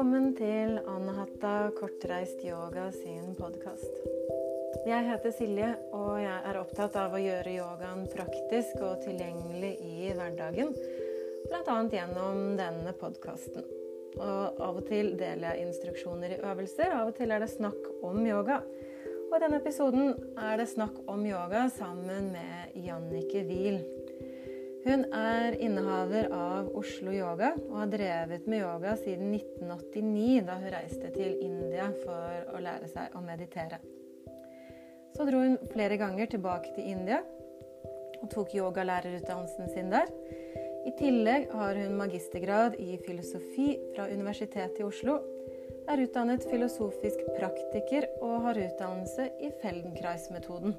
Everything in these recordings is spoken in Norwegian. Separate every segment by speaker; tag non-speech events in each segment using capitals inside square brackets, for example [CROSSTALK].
Speaker 1: Velkommen til Anahata kortreist yoga sin podkast. Jeg heter Silje, og jeg er opptatt av å gjøre yogaen praktisk og tilgjengelig i hverdagen. Bl.a. gjennom denne podkasten. Og av og til deler jeg instruksjoner i øvelser, av og til er det snakk om yoga. Og i denne episoden er det snakk om yoga sammen med Jannike Wiel. Hun er innehaver av Oslo Yoga og har drevet med yoga siden 1989, da hun reiste til India for å lære seg å meditere. Så dro hun flere ganger tilbake til India og tok yogalærerutdannelsen sin der. I tillegg har hun magistergrad i filosofi fra Universitetet i Oslo, er utdannet filosofisk praktiker og har utdannelse i Feldenkrais-metoden.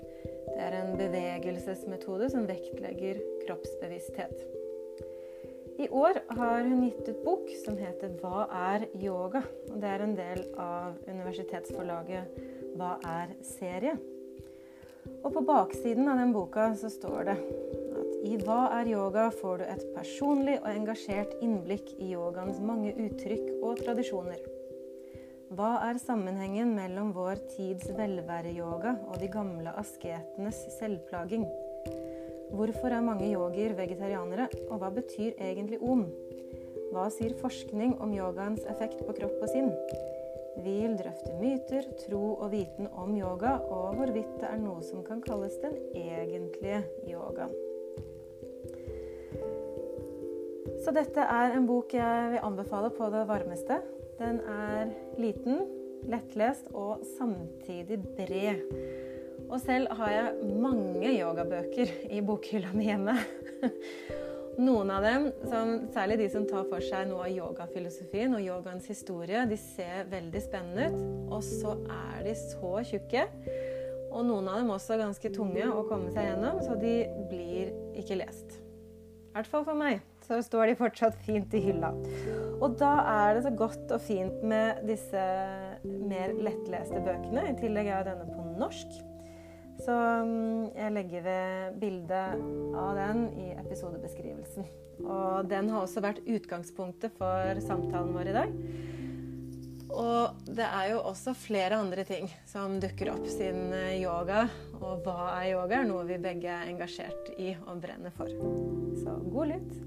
Speaker 1: Det er en bevegelsesmetode som vektlegger kroppsbevissthet. I år har hun gitt ut bok som heter 'Hva er yoga?' og Det er en del av universitetsforlaget Hva er-serie. Og på baksiden av den boka så står det at i Hva er yoga får du et personlig og engasjert innblikk i yogaens mange uttrykk og tradisjoner. Hva er sammenhengen mellom vår tids velværeyoga og de gamle asketenes selvplaging? Hvorfor er mange yogier vegetarianere, og hva betyr egentlig om? Hva sier forskning om yogaens effekt på kropp og sinn? Vi vil drøfte myter, tro og viten om yoga, og hvorvidt det er noe som kan kalles den egentlige yogaen. Så dette er en bok jeg vil anbefale på det varmeste. Den er liten, lettlest og samtidig bred. Og selv har jeg mange yogabøker i bokhylla mi hjemme. [LAUGHS] Noen av dem, som, særlig de som tar for seg noe av yogafilosofien og yogaens historie, de ser veldig spennende ut. Og så er de så tjukke. Og noen av dem også ganske tunge å komme seg gjennom, så de blir ikke lest. I hvert fall for meg. Så står de fortsatt fint i hylla. Og da er det så godt og fint med disse mer lettleste bøkene. I tillegg er denne på norsk. Så mm, jeg legger ved bildet av den i episodebeskrivelsen. Og den har også vært utgangspunktet for samtalen vår i dag. Og det er jo også flere andre ting som dukker opp siden eh, yoga og hva er yoga, er noe vi begge er engasjert i og brenner for. Så god lytt.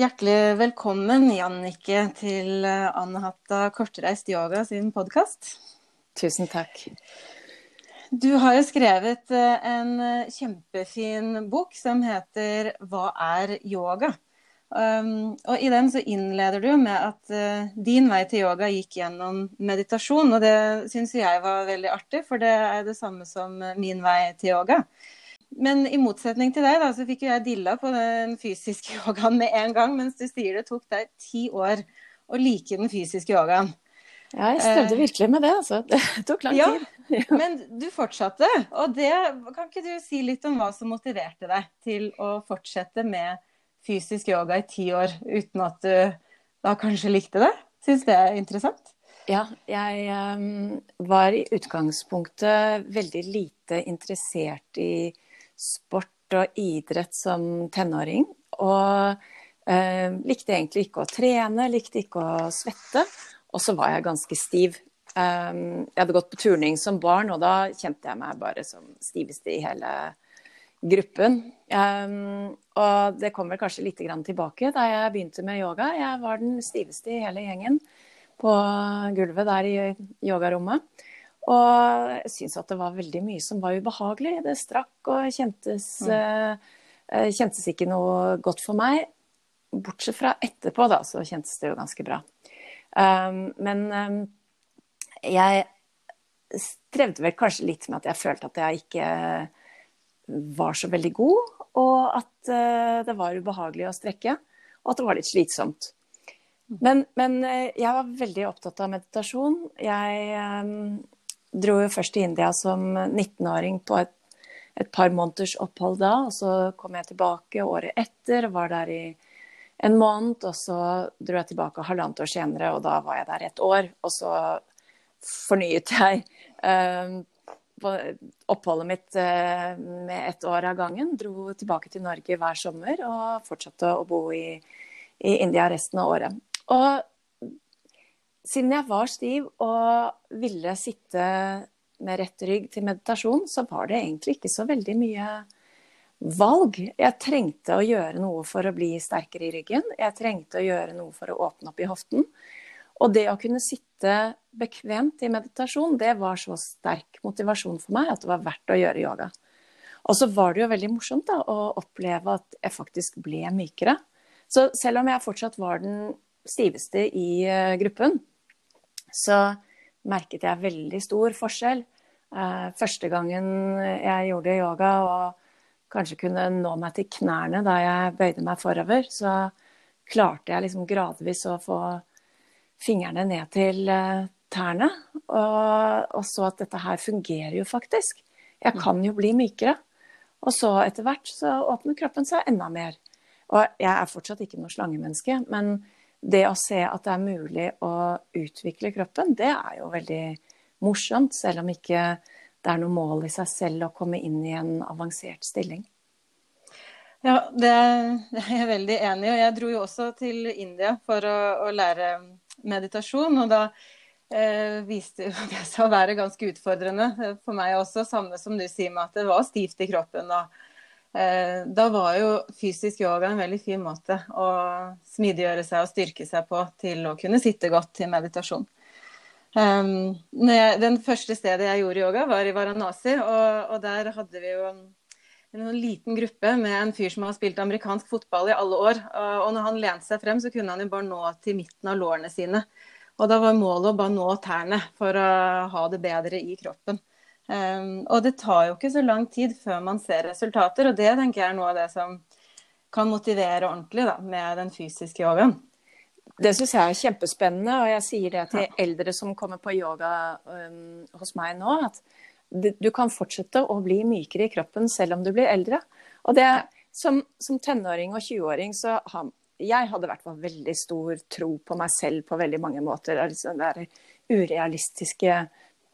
Speaker 1: Hjertelig velkommen, Jannike, til Anne Hatta kortreist yoga sin podkast.
Speaker 2: Tusen takk.
Speaker 1: Du har jo skrevet eh, en eh, kjempefin bok som heter 'Hva er yoga?' Um, og I den så innleder du med at uh, din vei til yoga gikk gjennom meditasjon. Og det syns jeg var veldig artig, for det er det samme som min vei til yoga. Men i motsetning til deg, da, så fikk jo jeg dilla på den fysiske [LAUGHS] yogaen med en gang, mens du sier det tok deg ti år å like den fysiske yogaen.
Speaker 2: Ja, jeg strevde eh, virkelig med det, altså. [LAUGHS] Det tok lang
Speaker 1: tid. [LAUGHS] Ja, men du fortsatte. Og det, kan ikke du si litt om hva som motiverte deg til å fortsette med fysisk yoga i ti år, uten at du da kanskje likte det? Syns det er interessant?
Speaker 2: Ja, jeg um, var i utgangspunktet veldig lite interessert i sport og idrett som tenåring. Og eh, likte egentlig ikke å trene, likte ikke å svette. Og så var jeg ganske stiv. Um, jeg hadde gått på turning som barn, og da kjente jeg meg bare som stiveste i hele gruppen. Um, og det kommer kanskje litt tilbake da jeg begynte med yoga. Jeg var den stiveste i hele gjengen på gulvet der i yogarommet. Og jeg syns at det var veldig mye som var ubehagelig. Det strakk og kjentes, mm. uh, kjentes ikke noe godt for meg. Bortsett fra etterpå, da, så kjentes det jo ganske bra. Um, men um, jeg strevde vel kanskje litt med at jeg følte at jeg ikke var så veldig god, og at uh, det var ubehagelig å strekke, og at det var litt slitsomt. Mm. Men, men jeg var veldig opptatt av meditasjon. Jeg um, dro jo først til India som 19-åring på et, et, par måneders opphold da. Og så kom jeg tilbake året etter og var der i en måned, og så dro jeg tilbake halvannet år senere, og da var jeg der et år. Og så fornyet jeg eh, oppholdet mitt eh, med ett år av gangen. Dro tilbake til Norge hver sommer og fortsatte å bo i, i India resten av året. Og siden jeg var stiv og ville sitte med rett rygg til meditasjon, så var det egentlig ikke så veldig mye valg. Jeg trengte å gjøre noe for å bli sterkere i ryggen. Jeg trengte å gjøre noe for å åpne opp i hoften. Og det å kunne sitte bekvemt i meditasjon, det var så sterk motivasjon for meg at det var verdt å gjøre yoga. Og så var det jo veldig morsomt da, å oppleve at jeg faktisk ble mykere. Så selv om jeg fortsatt var den stiveste i uh, gruppen, så merket jeg veldig stor forskjell. Uh, første gangen jeg gjorde yoga og kanskje kunne nå meg til knærne da jeg bøyde meg forover, så klarte jeg liksom gradvis å få fingrene ned til eh, tærne. Og, og, så at dette her fungerer jo faktisk. Jeg kan jo bli mykere. Og så etter hvert så åpner kroppen seg enda mer. Og jeg er fortsatt ikke noe slangemenneske, men det å se at det er mulig å utvikle kroppen, det er jo veldig morsomt, selv om ikke det er noe mål i seg selv å komme inn i en avansert stilling.
Speaker 1: Ja, det er [LAUGHS] jeg veldig enig i. Og jeg dro jo også til India for å, å lære meditasjon. Og da eh, viste [LAUGHS] det seg å være ganske utfordrende for meg også, samme som du sier med at det var stivt i kroppen. Og, eh, da var jo fysisk yoga en veldig fin måte å smidiggjøre seg og styrke seg på til å kunne sitte godt til meditasjon. Um, jeg, den første stedet jeg gjorde yoga, var i Varanasi. Og, og der hadde vi jo en, en, liten gruppe med en fyr som har spilt amerikansk fotball i alle år. Og når han lente seg frem, så kunne han jo bare nå til midten av lårene sine. Og da var målet å bare nå tærne for å ha det bedre i kroppen. Um, og det tar jo ikke så lang tid før man ser resultater, og det tenker jeg er noe av det som kan motivere ordentlig da, med den fysiske yogaen.
Speaker 2: Det syns jeg er kjempespennende, og jeg sier det til eldre som kommer på yoga um, hos meg nå, at du kan fortsette å bli mykere i kroppen selv om du blir eldre. Og det, som, som tenåring og 20-åring så har jeg hadde i hvert fall veldig stor tro på meg selv på veldig mange måter. Altså, det er urealistiske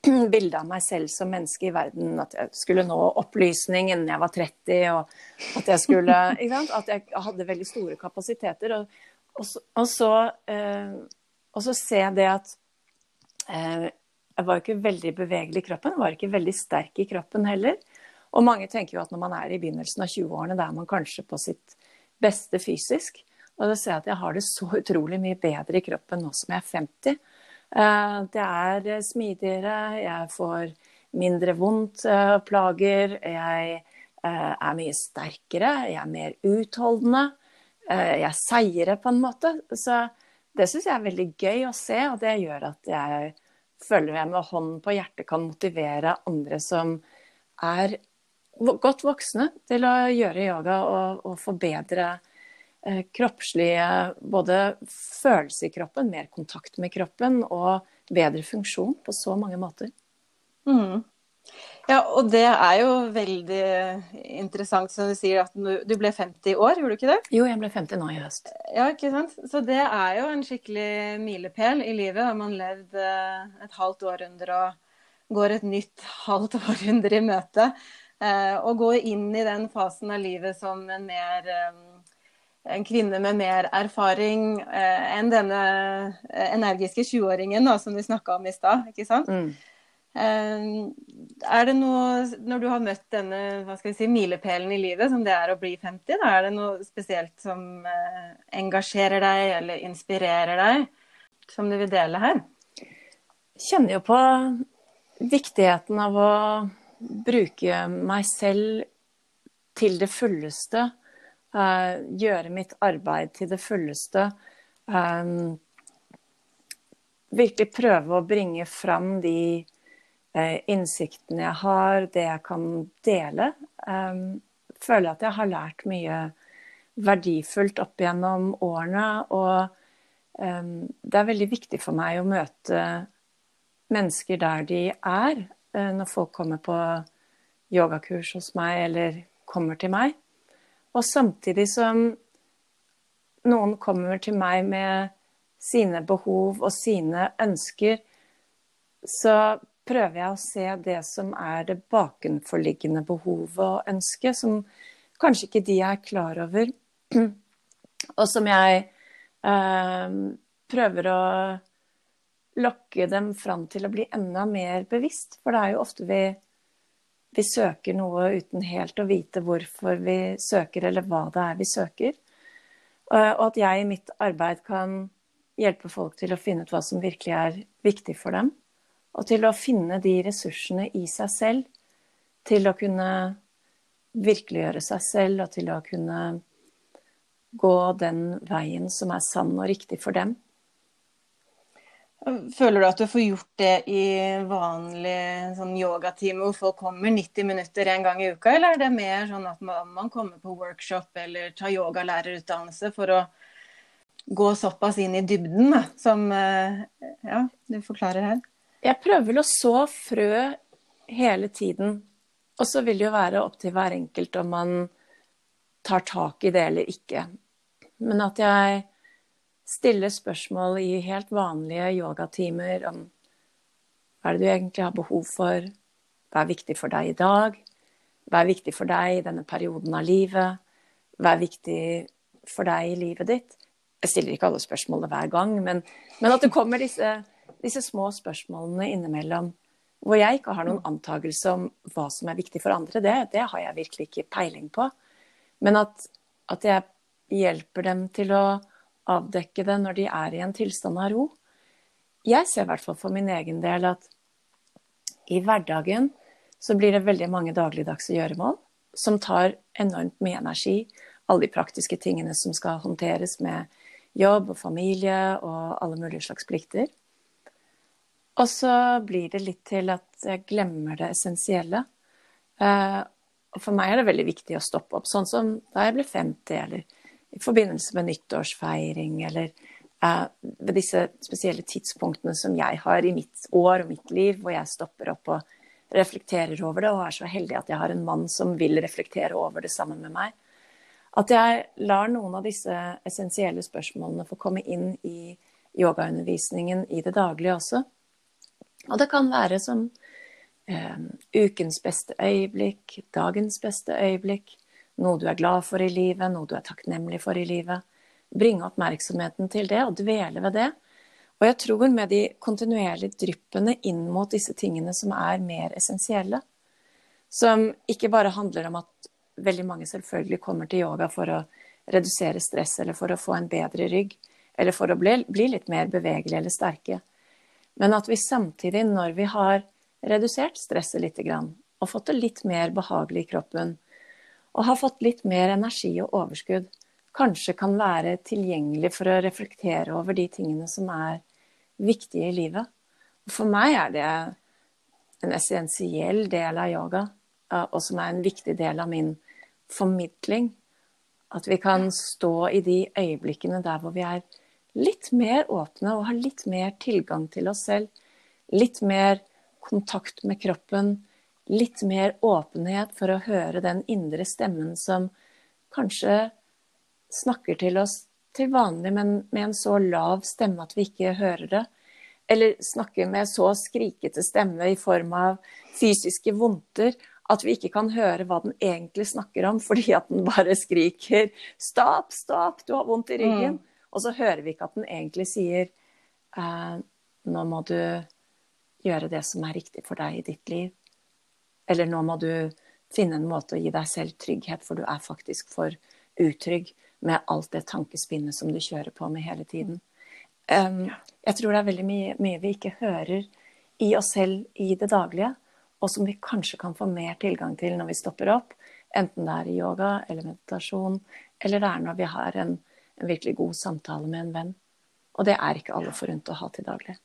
Speaker 2: [CLEARS THROAT] bildet av meg selv som menneske i verden. At jeg skulle nå opplysning innen jeg var 30, og at jeg skulle [LAUGHS] At jeg hadde veldig store kapasiteter. Og, og så, og så, eh, og så ser jeg det at eh, jeg var ikke veldig bevegelig i kroppen. Jeg var ikke veldig sterk i kroppen heller. Og mange tenker jo at når man er i begynnelsen av 20-årene, da er man kanskje på sitt beste fysisk. Og da ser jeg at jeg har det så utrolig mye bedre i kroppen nå som jeg er 50. Eh, det er smidigere, jeg får mindre vondt og eh, plager. Jeg eh, er mye sterkere, jeg er mer utholdende. jeg jeg seirer, på en måte. Så det syns jeg er veldig gøy å se, og det gjør at jeg føler jeg med hånden på hjertet kan motivere andre som er godt voksne, til å gjøre yoga og, og forbedre eh, kroppslige Både følelse i kroppen, mer kontakt med kroppen og bedre funksjon på så mange måter.
Speaker 1: Mm. Ja, og det er jo veldig interessant som du sier at du ble 50 år, gjorde du ikke det?
Speaker 2: Jo, jeg ble 50 nå i høst.
Speaker 1: Ja, ikke sant. Så det er jo en skikkelig milepæl i livet. Har man levd eh, et halvt århundre og går et nytt halvt [LAUGHS] århundre i møte. Eh, og går inn i den fasen av livet som en mer eh, en kvinne med mer erfaring enn denne energiske 20-åringen som vi snakka om i stad. ikke sant? Mm. Eh, er det noe, når du har møtt denne hva skal vi si, milepælen i livet, som det er å bli 50, da er det noe spesielt som eh, engasjerer deg eller inspirerer deg, som du vil dele her?
Speaker 2: Jeg kjenner jo på viktigheten av å bruke meg selv til det fulleste. Uh, gjøre mitt arbeid til det fulleste. Um, virkelig prøve å bringe fram de uh, innsiktene jeg har, det jeg kan dele. Um, føler at jeg har lært mye verdifullt opp gjennom årene. Og um, det er veldig viktig for meg å møte mennesker der de er, uh, når folk kommer på yogakurs hos meg eller kommer til meg. Og samtidig som noen kommer til meg med sine behov og sine ønsker, så prøver jeg å se det som er det bakenforliggende behovet og ønsket, som kanskje ikke de er klar over, [CLEARS THROAT] og som jeg eh, prøver å lokke dem fram til å bli enda mer bevisst. For det er jo ofte vi, vi søker noe uten helt å vite hvorfor vi søker, eller hva det er vi søker. Og at jeg i mitt arbeid kan hjelpe folk til å finne ut hva som virkelig er viktig for dem. Og til å finne de ressursene i seg selv til å kunne virkeliggjøre seg selv, og til å kunne gå den veien som er sann og riktig for dem.
Speaker 1: Føler du at du får gjort det i vanlig sånn yogatime hvor folk kommer 90 minutter en gang i uka, eller er det mer sånn at man kommer på workshop eller tar yogalærerutdannelse for å gå såpass inn i dybden, da, som eh, ja, du forklarer her?
Speaker 2: Jeg prøver vel å så frø hele tiden. Og så vil det jo være opp til hver enkelt om man tar tak i det eller ikke. Men at jeg stiller spørsmål i helt vanlige yogatimer om hva er det du egentlig har behov for, hva er viktig for deg i dag, hva er viktig for deg i denne perioden av livet, hva er viktig for deg i livet ditt. Jeg stiller ikke alle spørsmålene hver gang, men, men at det kommer disse, disse, små spørsmålene innimellom hvor jeg ikke har noen antakelse om hva som er viktig for andre, det, det har jeg virkelig ikke peiling på. Men at, at jeg hjelper dem til å avdekke det når de er i en tilstand av ro. Jeg ser i hvert fall for min egen del at i hverdagen så blir det veldig mange dagligdagse gjøremål som tar enormt mye energi. Alle de praktiske tingene som skal håndteres med jobb og familie og alle mulige slags plikter. Og så blir det litt til at jeg glemmer det essensielle. Eh, for meg er det veldig viktig å stoppe opp, sånn som da jeg ble 50, eller i forbindelse med nyttårsfeiring eller uh, ved disse spesielle tidspunktene som jeg har i mitt år og mitt liv, hvor jeg stopper opp og reflekterer over det, og er så heldig at jeg har en mann som vil reflektere over det sammen med meg. At jeg lar noen av disse essensielle spørsmålene få komme inn i yogaundervisningen i det daglige også. Og det kan være som um, ukens beste øyeblikk, dagens beste øyeblikk, noe du er glad for i livet, noe du er takknemlig for i livet. Bringe oppmerksomheten til det og dvele ved det. Og jeg tror med de kontinuerlige dryppene inn mot disse tingene som er mer essensielle, som ikke bare handler om at veldig mange selvfølgelig kommer til yoga for å redusere stress eller for å få en bedre rygg, eller for å bli, bli litt mer bevegelige eller sterke, men at vi samtidig, når vi har redusert stresset litt og fått det litt mer behagelig i kroppen, og har fått litt mer energi og overskudd, kanskje kan være tilgjengelig for å reflektere over de tingene som er viktige i livet. For meg er det en essensiell del av yoga, og som er en viktig del av min formidling. At vi kan stå i de øyeblikkene der hvor vi er litt mer åpne og har litt mer tilgang til oss selv. Litt mer kontakt med kroppen, litt mer åpenhet for å høre den indre stemmen som kanskje snakker til oss til vanlig, men med en så lav stemme at vi ikke hører det. Eller snakker med så skrikete stemme i form av fysiske vondter at vi ikke kan høre hva den egentlig snakker om, [LAUGHS] fordi at den bare skriker 'stopp, stopp, du har vondt i ryggen'. Mm. Og så hører vi ikke at den egentlig sier eh, 'nå må du gjøre det som er riktig for deg i ditt liv'. Eller nå må du finne en måte å gi deg selv trygghet, for du er faktisk for utrygg med alt det tankespinnet som du kjører på med hele tiden. Um, jeg tror det er veldig mye, mye, vi ikke hører i oss selv i det daglige, og som vi kanskje kan få mer tilgang til når vi stopper opp. Enten det er i yoga eller meditasjon, eller det er når vi har en, en virkelig god samtale med en venn. Og det er ikke alle forunt å ha til daglig.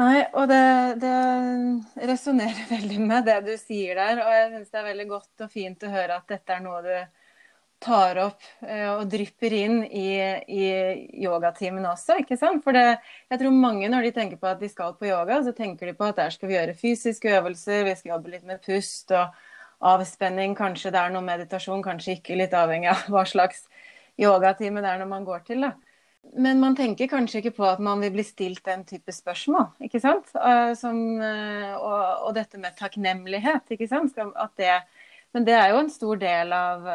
Speaker 1: Nei, og det, det resonnerer [LAUGHS] veldig med det du sier der. Og jeg syns det er veldig godt og fint å høre at dette er noe du tar opp eh, og drypper inn i, i yogatimen også, ikke sant? For det, jeg tror mange når de tenker på at de skal på yoga, så tenker de på at der skal vi gjøre fysiske øvelser, vi skal jobbe litt med pust og avspenning, kanskje det er noe meditasjon, kanskje ikke, litt avhengig av hva slags yogatime det er når man går til. da. Men man tenker kanskje ikke på at man vil bli stilt den type spørsmål, ikke sant. Eh, som, eh, og, og, dette med takknemlighet, ikke sant. Det, men det er jo en stor del av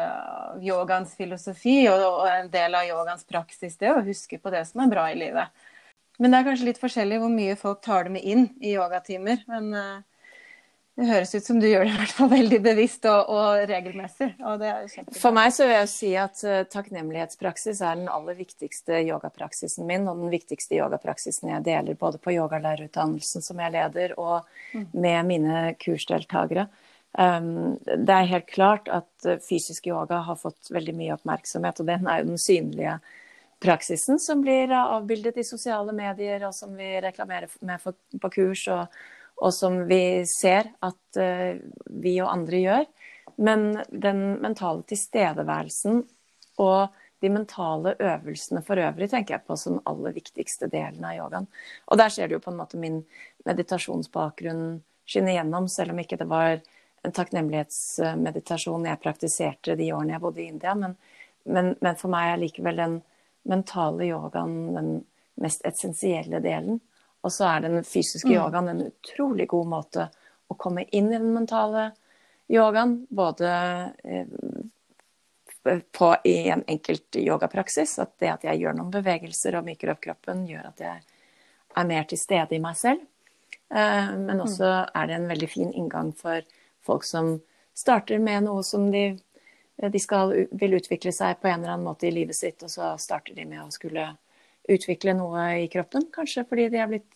Speaker 1: yogaens filosofi og, og en del av yogaens praksis, det å huske på det som er bra i livet. Men det er kanskje litt forskjellig hvor mye folk tar det med inn i yogatimer. Men uh, det høres ut som du gjør det i hvert fall veldig bevisst og, og regelmessig. Og
Speaker 2: For meg så vil jeg si at uh, takknemlighetspraksis er den aller viktigste yogapraksisen min, og den viktigste yogapraksisen jeg deler både på yogalærerutdannelsen som jeg leder, og mm. med mine kursdeltakere. Um, det er helt klart at uh, fysisk yoga har fått veldig mye oppmerksomhet, og den er jo den synlige praksisen som blir avbildet i sosiale medier, og som vi reklamerer med på kurs. og og som vi ser at uh, vi og andre gjør. Men den mentale tilstedeværelsen og de mentale øvelsene for øvrig tenker jeg på som den aller viktigste delen av yogaen. Og der ser du jo på en måte min meditasjonsbakgrunn skinne gjennom, selv om ikke det var en takknemlighetsmeditasjon jeg praktiserte de årene jeg bodde i India. Men, men, men for meg er likevel den mentale yogaen den mest essensielle delen. Og så er den fysiske mm. yogaen en utrolig god måte å komme inn i den mentale yogaen. Både eh, på, i en enkelt yogapraksis, at det at jeg gjør noen bevegelser og myker opp kroppen, gjør at jeg er mer til stede i meg selv. Eh, men også mm. er det en veldig fin inngang for folk som starter med noe som de, de skal, vil utvikle seg på en eller annen måte i livet sitt, og så starter de med å skulle utvikle noe i kroppen. Kanskje fordi de er blitt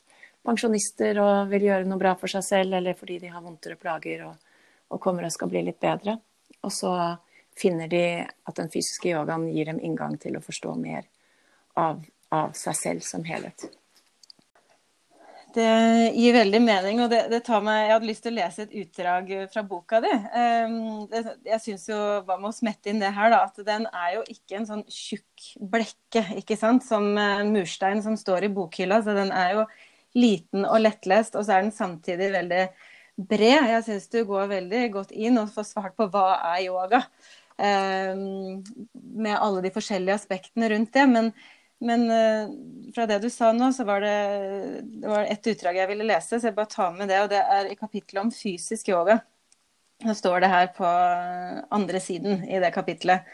Speaker 2: pensjonister og vil gjøre noe bra for seg selv, eller fordi de har vondtere plager og, og kommer og skal bli litt bedre. Og så finner de at den fysiske yogaen gir dem inngang til å forstå mer av, av seg selv som helhet.
Speaker 1: Det gir veldig mening, og det, det, meg Jeg hadde lyst til å lese et utdrag fra boka di. Um, det, jeg syns jo Hva med å smette inn det her, da? At den er jo ikke en sånn tjukk blekke, ikke sant, som en murstein som står i bokhylla. Så den er jo liten og lettlest, og så er den samtidig veldig bred. Jeg syns du går veldig godt inn og får svart på hva er yoga. Um, med alle de forskjellige aspektene rundt det. Men, men uh, fra det du sa nå, så var det, det var et utdrag jeg ville lese, så jeg bare tar med det. Og det er i kapittelet om fysisk yoga. Så står det her på andre siden i det kapitlet.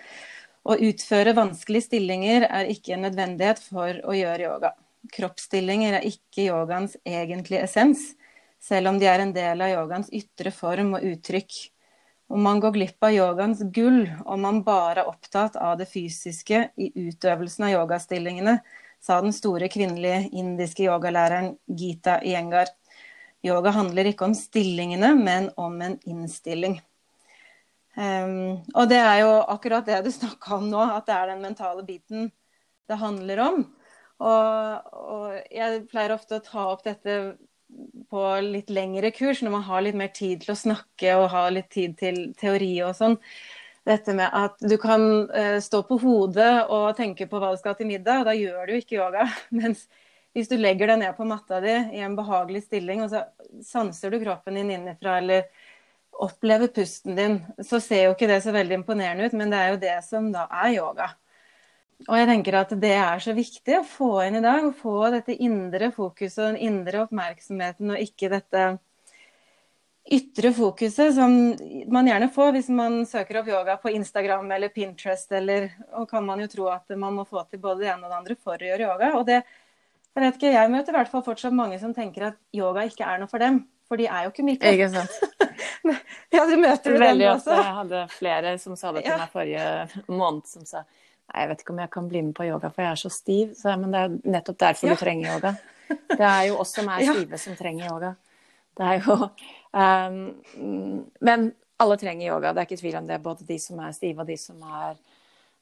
Speaker 1: Å utføre vanskelige stillinger er ikke en nødvendighet for å gjøre yoga. Kroppsstillinger er ikke yogaens egentlige essens, selv om de er en del av yogaens ytre form og uttrykk. Og man går glipp av yogaens gull om man bare er opptatt av det fysiske i utøvelsen av yogastillingene, sa den store kvinnelige indiske yogalæreren Gita Iyengar. Yoga handler ikke om stillingene, men om en innstilling. Um, og det er jo akkurat det du [LAUGHS] snakka om nå, at det er den mentale biten det handler om. Og, og, jeg pleier ofte å ta opp dette på litt lengre kurs, når man har litt mer tid til å snakke og har litt tid til teori og sånn. Dette med at du kan uh, stå på hodet og tenke på hva du skal ha til middag, og da gjør du ikke yoga. [LAUGHS] Mens hvis du legger deg ned på matta di i en behagelig stilling, og så sanser du kroppen din innenfra, eller opplever pusten din, så ser jo ikke det så veldig imponerende ut, men det er jo det som da er yoga. Og jeg tenker at det er så viktig å få inn i dag. Å få dette indre fokuset og den indre oppmerksomheten, og ikke dette ytre fokuset som man gjerne får hvis man søker opp yoga på Instagram eller Pinterest, eller Og kan man jo tro at man må få til både det ene og det andre for å gjøre yoga. Og det jeg vet ikke, jeg møter i hvert fall fortsatt mange som tenker at yoga ikke er noe for dem. For de er jo ikke myke.
Speaker 2: Ikke sant. [LAUGHS]
Speaker 1: ja, du møter du
Speaker 2: Veldig ofte. Jeg hadde flere som sa det til meg forrige måned, som sa Nei, jeg vet ikke om jeg kan bli med på yoga, for jeg er så stiv. Så, men det er nettopp derfor ja. du trenger yoga. [LAUGHS] Det er jo oss som er stive, ja. som trenger yoga. Det er jo um, Men alle trenger yoga, det er ikke tvil om det. Både de som er stive, og de som er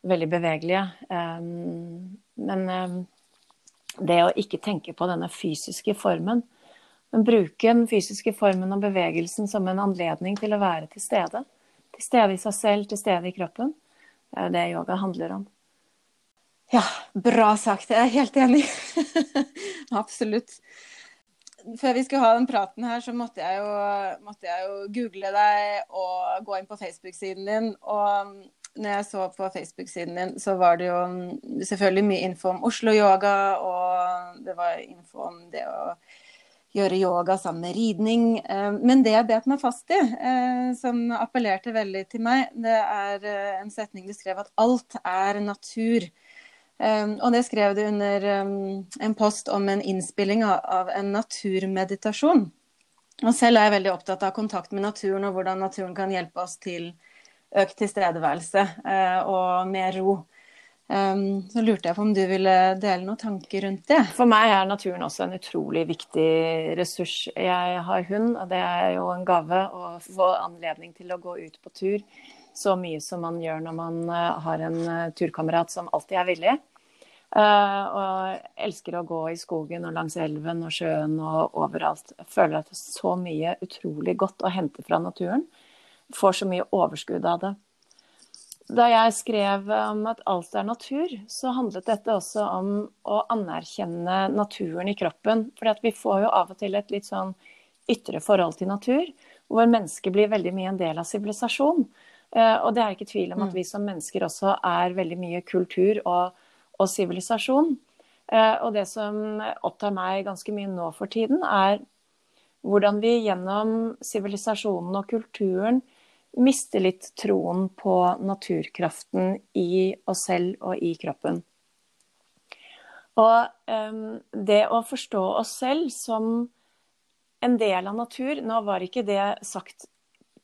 Speaker 2: veldig bevegelige. Um, men um, det å ikke tenke på denne fysiske formen, men bruke den fysiske formen og bevegelsen som en anledning til å være til stede. Til stede i seg selv, til stede i kroppen. Det er det yoga handler om.
Speaker 1: Ja, bra sagt. Jeg er helt enig. [LAUGHS] Absolutt. Før vi skulle ha den praten her, så måtte jeg, jo, måtte jeg jo google deg og gå inn på Facebook-siden din. Og når jeg så på Facebook-siden din, så var det jo selvfølgelig mye info om Oslo-yoga, og det var info om det å gjøre yoga sammen med ridning. Eh, men det jeg bet meg fast i, eh, som appellerte veldig til meg, det er eh, en setning du skrev at alt er natur. Og det skrev du under en post om en innspilling av en naturmeditasjon. Og selv er jeg veldig opptatt av kontakt med naturen og hvordan naturen kan hjelpe oss til økt tilstedeværelse og mer ro. Um, så lurte jeg på om du ville dele noen tanker rundt det?
Speaker 2: For meg er naturen også en utrolig viktig ressurs. Jeg har hund, og det er jo en gave å få anledning til å gå ut på tur så mye som man gjør når man uh, har en uh, turkamerat som alltid er villig. Uh, og elsker å gå i skogen og langs elven og sjøen og overalt. Føler at det er så mye utrolig godt å hente fra naturen. Får så mye overskudd av det. Da jeg skrev om at alt er natur, så handlet dette også om å anerkjenne naturen i kroppen. For vi får jo av og til et litt sånn ytre forhold til natur, hvor mennesket blir veldig mye en del av sivilisasjon. Eh, og det er ikke tvil om at mm. vi som mennesker også er veldig mye kultur og sivilisasjon. Eh, og det som opptar meg ganske mye nå for tiden, er hvordan vi gjennom sivilisasjonen og kulturen mister litt troen på naturkraften i oss selv og i kroppen. Og um, det å forstå oss selv som en del av natur Nå var ikke det sagt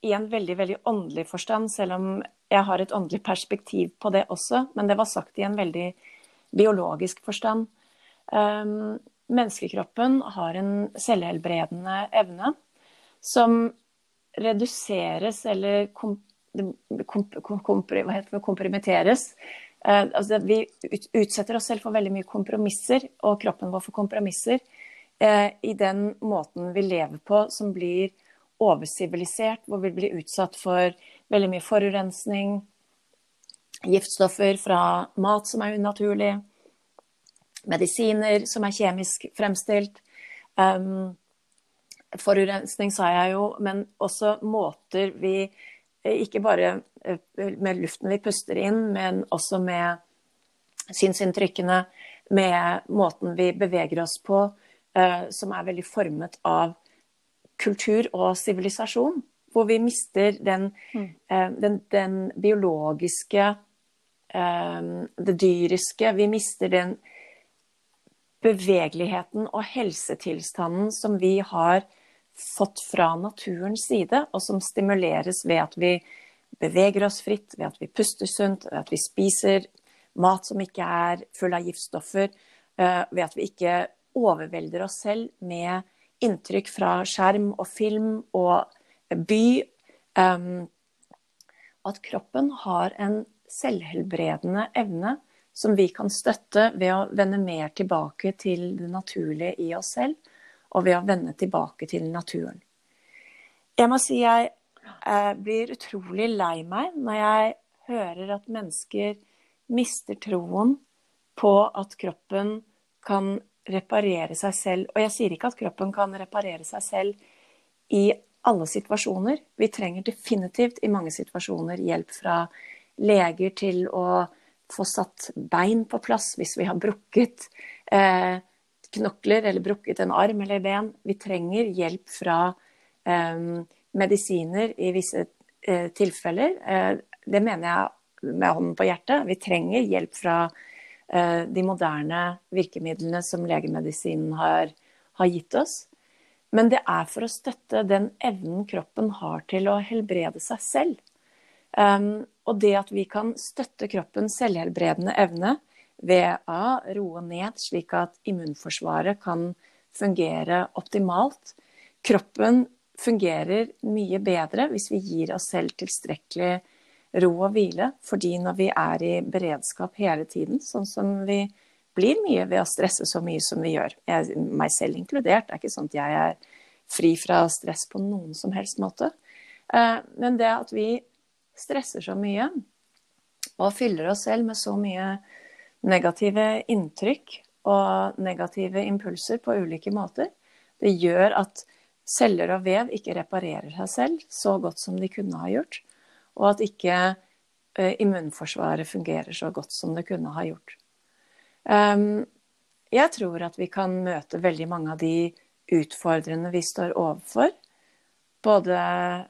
Speaker 2: i en veldig, veldig åndelig forstand, selv om jeg har et åndelig perspektiv på det også, men det var sagt i en veldig biologisk forstand. Um, menneskekroppen har en selvhelbredende evne som reduseres eller kom, kom, kom, komprimitteres. Eh, altså, vi utsetter oss selv for veldig mye kompromisser, og kroppen vår for kompromisser, eh, i den måten vi lever på som blir oversivilisert, hvor vi blir utsatt for veldig mye forurensning, giftstoffer fra mat som er unaturlig, medisiner som er kjemisk fremstilt. Um, Forurensning sa jeg jo, men også måter vi eh, Ikke bare eh, med luften vi puster inn, men også med synsinntrykkene, med måten vi beveger oss på, uh, som er veldig formet av kultur og sivilisasjon. Hvor vi mister den, mm. den, den biologiske, det dyriske. Vi mister den bevegeligheten og helsetilstanden som vi har fått fra naturens side, og som stimuleres ved at vi beveger oss fritt, ved at vi puster sunt, ved at vi spiser mat som ikke er full av giftstoffer, eh, ved at vi ikke overvelder oss selv med inntrykk fra skjerm og film og by. Um, at kroppen har en selvhelbredende evne som vi kan støtte ved å vende mer tilbake til det naturlige i oss selv og ved å vende tilbake til naturen. Jeg må si jeg eh, blir utrolig lei meg når jeg hører at mennesker mister troen på at kroppen kan reparere seg selv. Og jeg sier ikke at kroppen kan reparere seg selv i alle situasjoner. Vi trenger definitivt i mange situasjoner hjelp fra leger til å få satt bein på plass hvis vi har brukket. Eh, knokler eller brukket en arm eller ben. Vi trenger hjelp fra eh, medisiner i visse eh, tilfeller. Uh, det mener jeg med hånden på hjertet. Vi trenger hjelp fra uh, de moderne virkemidlene som legemedisinen har, har, gitt oss. Men det er for å støtte den evnen kroppen har til å helbrede seg selv. Um, og det at vi kan støtte kroppens selvhelbredende evne, ved å roe ned, slik at immunforsvaret kan fungere optimalt. Kroppen fungerer mye bedre hvis vi gir oss selv tilstrekkelig ro og hvile. Fordi når vi er i beredskap hele tiden, sånn som vi blir mye ved å stresse så mye som vi gjør, jeg, meg selv inkludert, det er ikke sånn at jeg er fri fra stress på noen som helst måte. Eh, men det at vi stresser så mye og fyller oss selv med så mye negative inntrykk og negative impulser på ulike måter. Det gjør at celler og vev ikke reparerer seg selv så godt som de kunne ha gjort. Og at ikke uh, immunforsvaret fungerer så godt som det kunne ha gjort. Um, jeg tror at vi kan møte veldig mange av de utfordrende vi står overfor. Både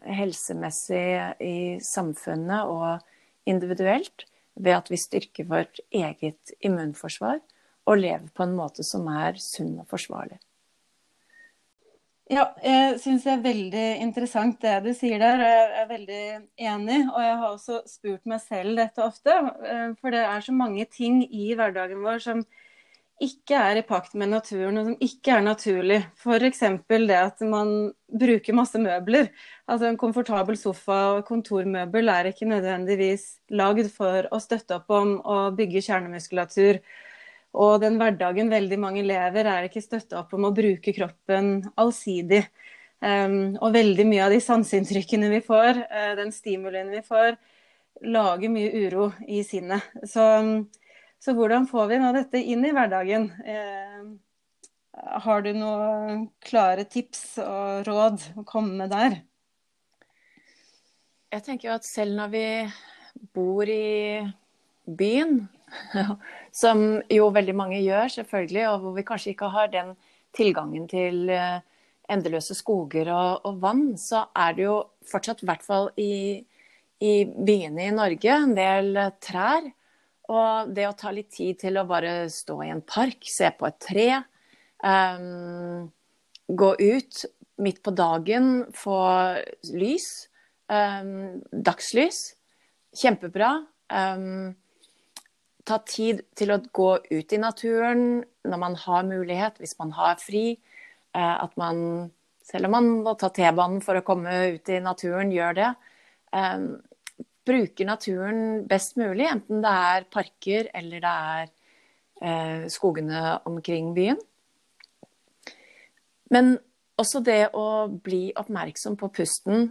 Speaker 2: helsemessig i samfunnet og individuelt. Ved at vi styrker vårt eget immunforsvar og lever på en måte som er sunn og forsvarlig.
Speaker 1: Ja, jeg syns det er veldig interessant det du sier der. Jeg er veldig enig. Og jeg har også spurt meg selv dette ofte. Eh, for det er så mange ting i hverdagen vår som ikke er i pakt med naturen, og som ikke er naturlig. F.eks. det at man bruker masse møbler. Altså En komfortabel sofa og kontormøbel er ikke nødvendigvis lagd for å støtte opp om og bygge kjernemuskulatur. Og den hverdagen veldig mange lever, er ikke støtta opp om å bruke kroppen allsidig. Um, og veldig mye av de sanseinntrykkene vi får, uh, den stimulien vi får, lager mye uro i sinnet. Så så hvordan får vi nå dette inn i hverdagen? Uh, har du noen klare tips og råd å komme med der?
Speaker 2: Jeg tenker jo at selv når vi bor i byen, som jo veldig mange gjør selvfølgelig, og hvor vi kanskje ikke har den tilgangen til eh, endeløse skoger og, og vann, så er det jo fortsatt, i hvert fall i, i byene i Norge, en del trær og det å ta litt tid til å bare stå i en park, se på et tre, um, gå ut midt på dagen, få lys, um, dagslys, kjempebra. Um, ta tid til å gå ut i naturen når man har mulighet, hvis man har fri. Uh, at man, selv om man må ta T-banen for å komme ut i naturen, gjør det. Um, bruker naturen best mulig, enten det er parker eller det er eh, skogene omkring byen. Men også det å bli oppmerksom på pusten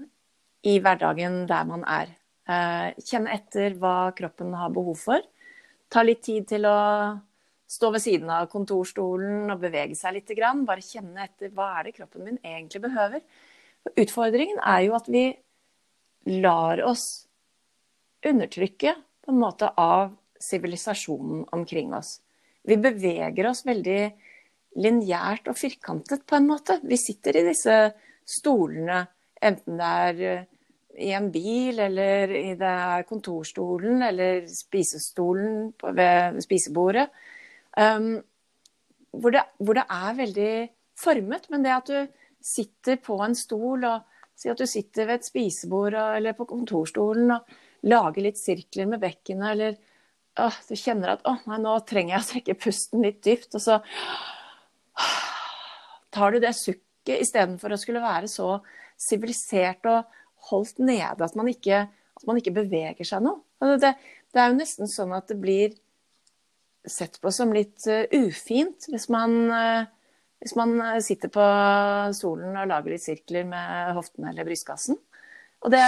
Speaker 2: i hverdagen der man er. Eh, kjenne etter hva kroppen har behov for. Ta litt tid til å stå ved siden av kontorstolen og bevege seg litt. Bare kjenne etter hva er det kroppen min egentlig behøver. Utfordringen er jo at vi lar oss undertrykke på en måte av sivilisasjonen omkring oss. Vi beveger oss veldig lineært og firkantet på en måte. Vi sitter i disse stolene, enten det er eh, i en bil, eller i det kontorstolen, eller spisestolen ved spisebordet. Um, hvor, det, hvor, det, er veldig formet. Men det at du sitter på en stol og Si at du sitter ved et spisebord eller på kontorstolen og lager litt sirkler med bekkenet, eller å, du kjenner at å, nei, nå trenger jeg å trekke pusten litt dypt, og så tar du det sukket istedenfor å skulle være så sivilisert og holdt nede at man ikke, at man ikke beveger seg noe. Altså, det, det, er jo nesten sånn at det blir sett på som litt uh, ufint hvis man, uh, hvis man sitter på stolen og lager litt sirkler med hoftene eller brystkassen. Og det,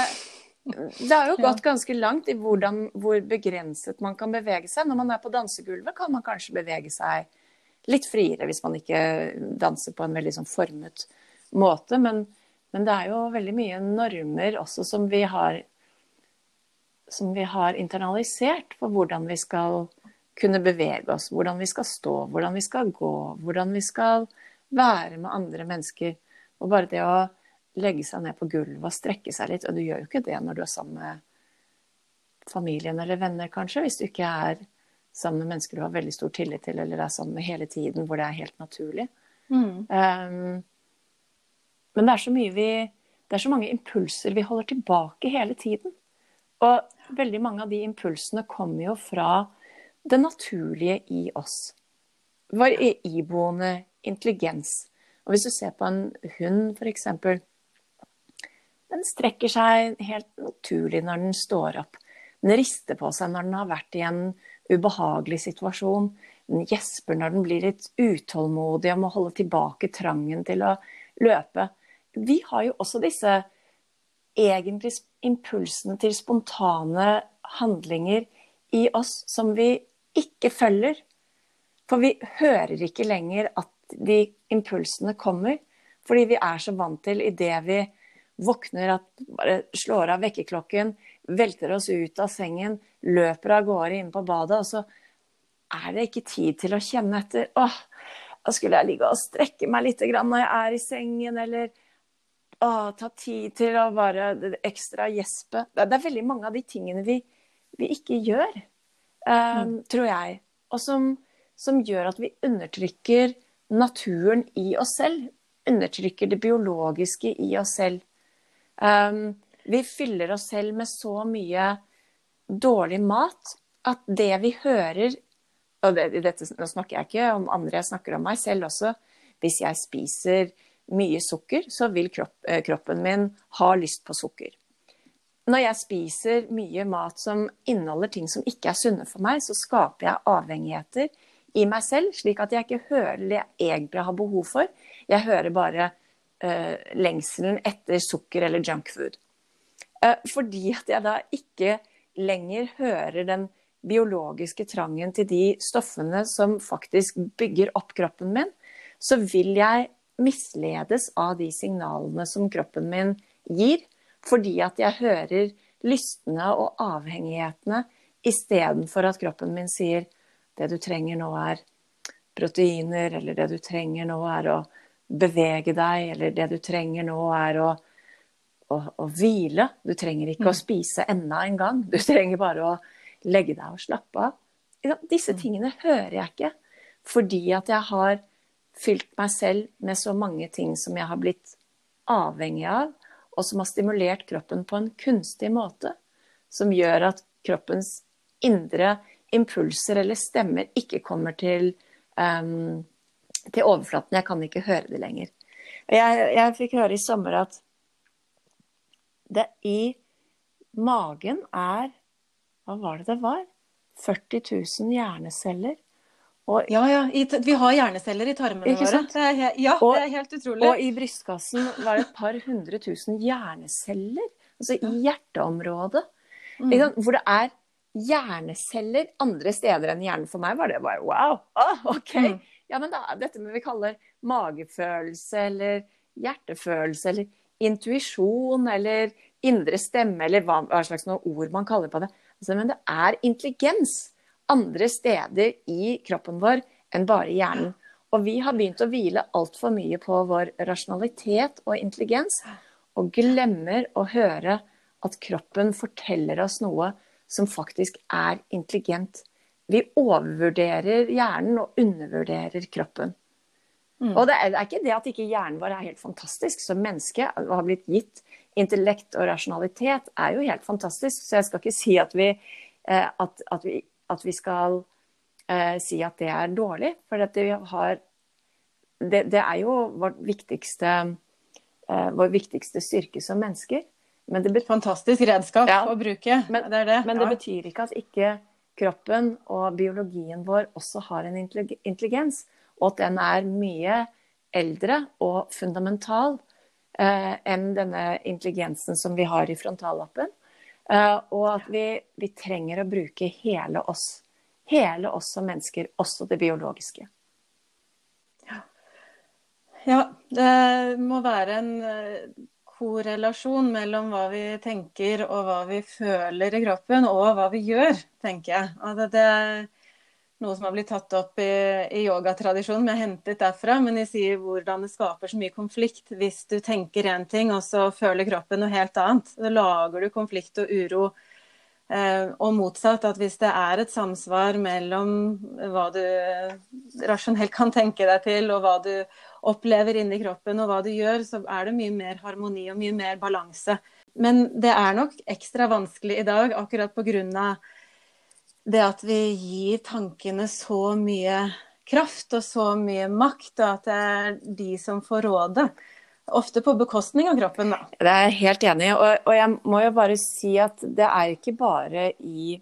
Speaker 2: det har jo [LAUGHS] gått ganske langt i hvordan, hvor begrenset man kan bevege seg. Når man er på dansegulvet, kan man kanskje bevege seg litt friere hvis man ikke danser på en veldig sånn formet måte. Men, men, det er jo veldig mye normer også som vi har som vi har internalisert for hvordan vi skal kunne bevege oss, hvordan vi skal stå, hvordan vi skal gå, hvordan vi skal være med andre mennesker. Og bare det å legge seg ned på gulvet og strekke seg litt. Og du gjør jo ikke det når du er sammen med familien eller venner, kanskje, hvis du ikke er sammen med mennesker du har veldig stor tillit til, eller er sammen med hele tiden, hvor det er helt naturlig. Mm. Um, men det er så mye vi Det er så mange impulser vi holder tilbake hele tiden. Og veldig mange av de impulsene kommer jo fra det naturlige i oss. Vår iboende intelligens. Og hvis du ser på en hund, f.eks., den strekker seg helt naturlig når den står opp. Den rister på seg når den har vært i en ubehagelig situasjon. Den gjesper når den blir litt utålmodig og må holde tilbake trangen til å løpe. Vi har jo også disse egentlig impulsene til spontane handlinger i oss som vi ikke følger. For vi hører ikke lenger at de impulsene kommer, fordi vi er så vant til idet vi våkner, at bare slår av vekkerklokken, velter oss ut av sengen, løper av gårde inn på badet, og så er det ikke tid til å kjenne etter. Åh, da skulle jeg ligge og strekke meg litt når jeg er i sengen, eller åh, ta tid til å bare ekstra gjespe. Det er veldig mange av de tingene vi, vi ikke gjør, um, mm. tror jeg. Og som, som gjør at vi undertrykker naturen i oss selv. Undertrykker det biologiske i oss selv. Um, vi fyller oss selv med så mye dårlig mat at det vi hører Og det, dette, nå snakker jeg ikke om andre, jeg snakker om meg selv også. Hvis jeg spiser mye sukker, så vil kropp, eh, kroppen min ha lyst på sukker. Når jeg spiser mye mat som inneholder ting som ikke er sunne for meg, så skaper jeg avhengigheter i meg selv, slik at jeg ikke hører det jeg egentlig har behov for. Jeg hører bare uh, lengselen etter sukker eller junkfood. Uh, fordi at jeg da ikke lenger hører den biologiske trangen til de stoffene som faktisk bygger opp kroppen min, så vil jeg misledes av de signalene som kroppen min gir, fordi at jeg hører lystene og avhengighetene istedenfor at kroppen min sier det du trenger nå er proteiner, eller det du trenger nå er å bevege deg, eller det du trenger nå er å, å, å hvile. Du trenger ikke mm. å spise enda en gang. Du trenger bare å legge deg og slappe av. Disse mm. tingene hører jeg ikke fordi at jeg har fylt meg selv med så mange ting som jeg har blitt avhengig av, og som har stimulert kroppen på en kunstig måte. Som gjør at kroppens indre impulser eller stemmer ikke kommer til, um, til overflaten. Jeg kan ikke høre det lenger. Jeg, jeg fikk høre i sommer at det i magen er Hva var det det var? 40 000 hjerneceller.
Speaker 1: Og, ja, ja. I, vi har hjerneceller i tarmene våre. Det er, ja, og, det er helt utrolig.
Speaker 2: Og i brystkassen var det et par hundre tusen hjerneceller. Altså i hjerteområdet. Mm. Hvor det er hjerneceller andre steder enn hjernen. For meg var det bare wow, Oh, OK. Mm. Ja, men da dette vi kaller magefølelse eller hjertefølelse eller intuisjon eller indre stemme eller hva, hva slags ord man kaller på det. Altså, men det er intelligens andre steder i kroppen vår enn bare hjernen. Og vi har begynt å hvile altfor mye på vår rasjonalitet og intelligens, og glemmer å høre at kroppen forteller oss noe som faktisk er intelligent. Vi overvurderer hjernen og undervurderer kroppen. Mm. Og det er, det er, ikke det at ikke hjernen vår er helt fantastisk som menneske og har blitt gitt intellekt og rasjonalitet, er jo helt fantastisk. Så jeg skal ikke si at vi, eh, at, at vi, at vi skal eh, si at det er dårlig. For det, har, det, det er jo vår viktigste, eh, vår viktigste styrke som mennesker.
Speaker 1: Betyr, Fantastisk redskap ja, å bruke.
Speaker 2: Men det, det. men det betyr ikke at ikke kroppen og biologien vår også har en intelligens, og at den er mye eldre og fundamental eh, enn denne intelligensen som vi har i frontallappen. Eh, og at vi, vi, trenger å bruke hele oss. Hele oss som mennesker, også det biologiske.
Speaker 1: Ja, det må være en eh, korrelasjon mellom hva vi tenker og hva vi føler i kroppen, og hva vi gjør, tenker jeg. Altså det noe som har blitt tatt opp i, i yogatradisjonen, men jeg hentet derfra. Men de sier hvordan det skaper så mye konflikt hvis du tenker én ting, og så føler kroppen noe helt annet. Da lager du konflikt og uro. Eh, og motsatt, at hvis det er et samsvar mellom hva du rasjonelt kan tenke deg til, og hva du opplever inni kroppen og hva du gjør, så er det mye mer harmoni og mye mer balanse. Men det er nok ekstra vanskelig i dag akkurat pga. Det at vi gir tankene så mye kraft og så mye makt, og at det er de som får rådet. Ofte på bekostning av kroppen, da.
Speaker 2: Det er jeg helt enig i. Og, og, jeg må jo bare si at det er ikke bare i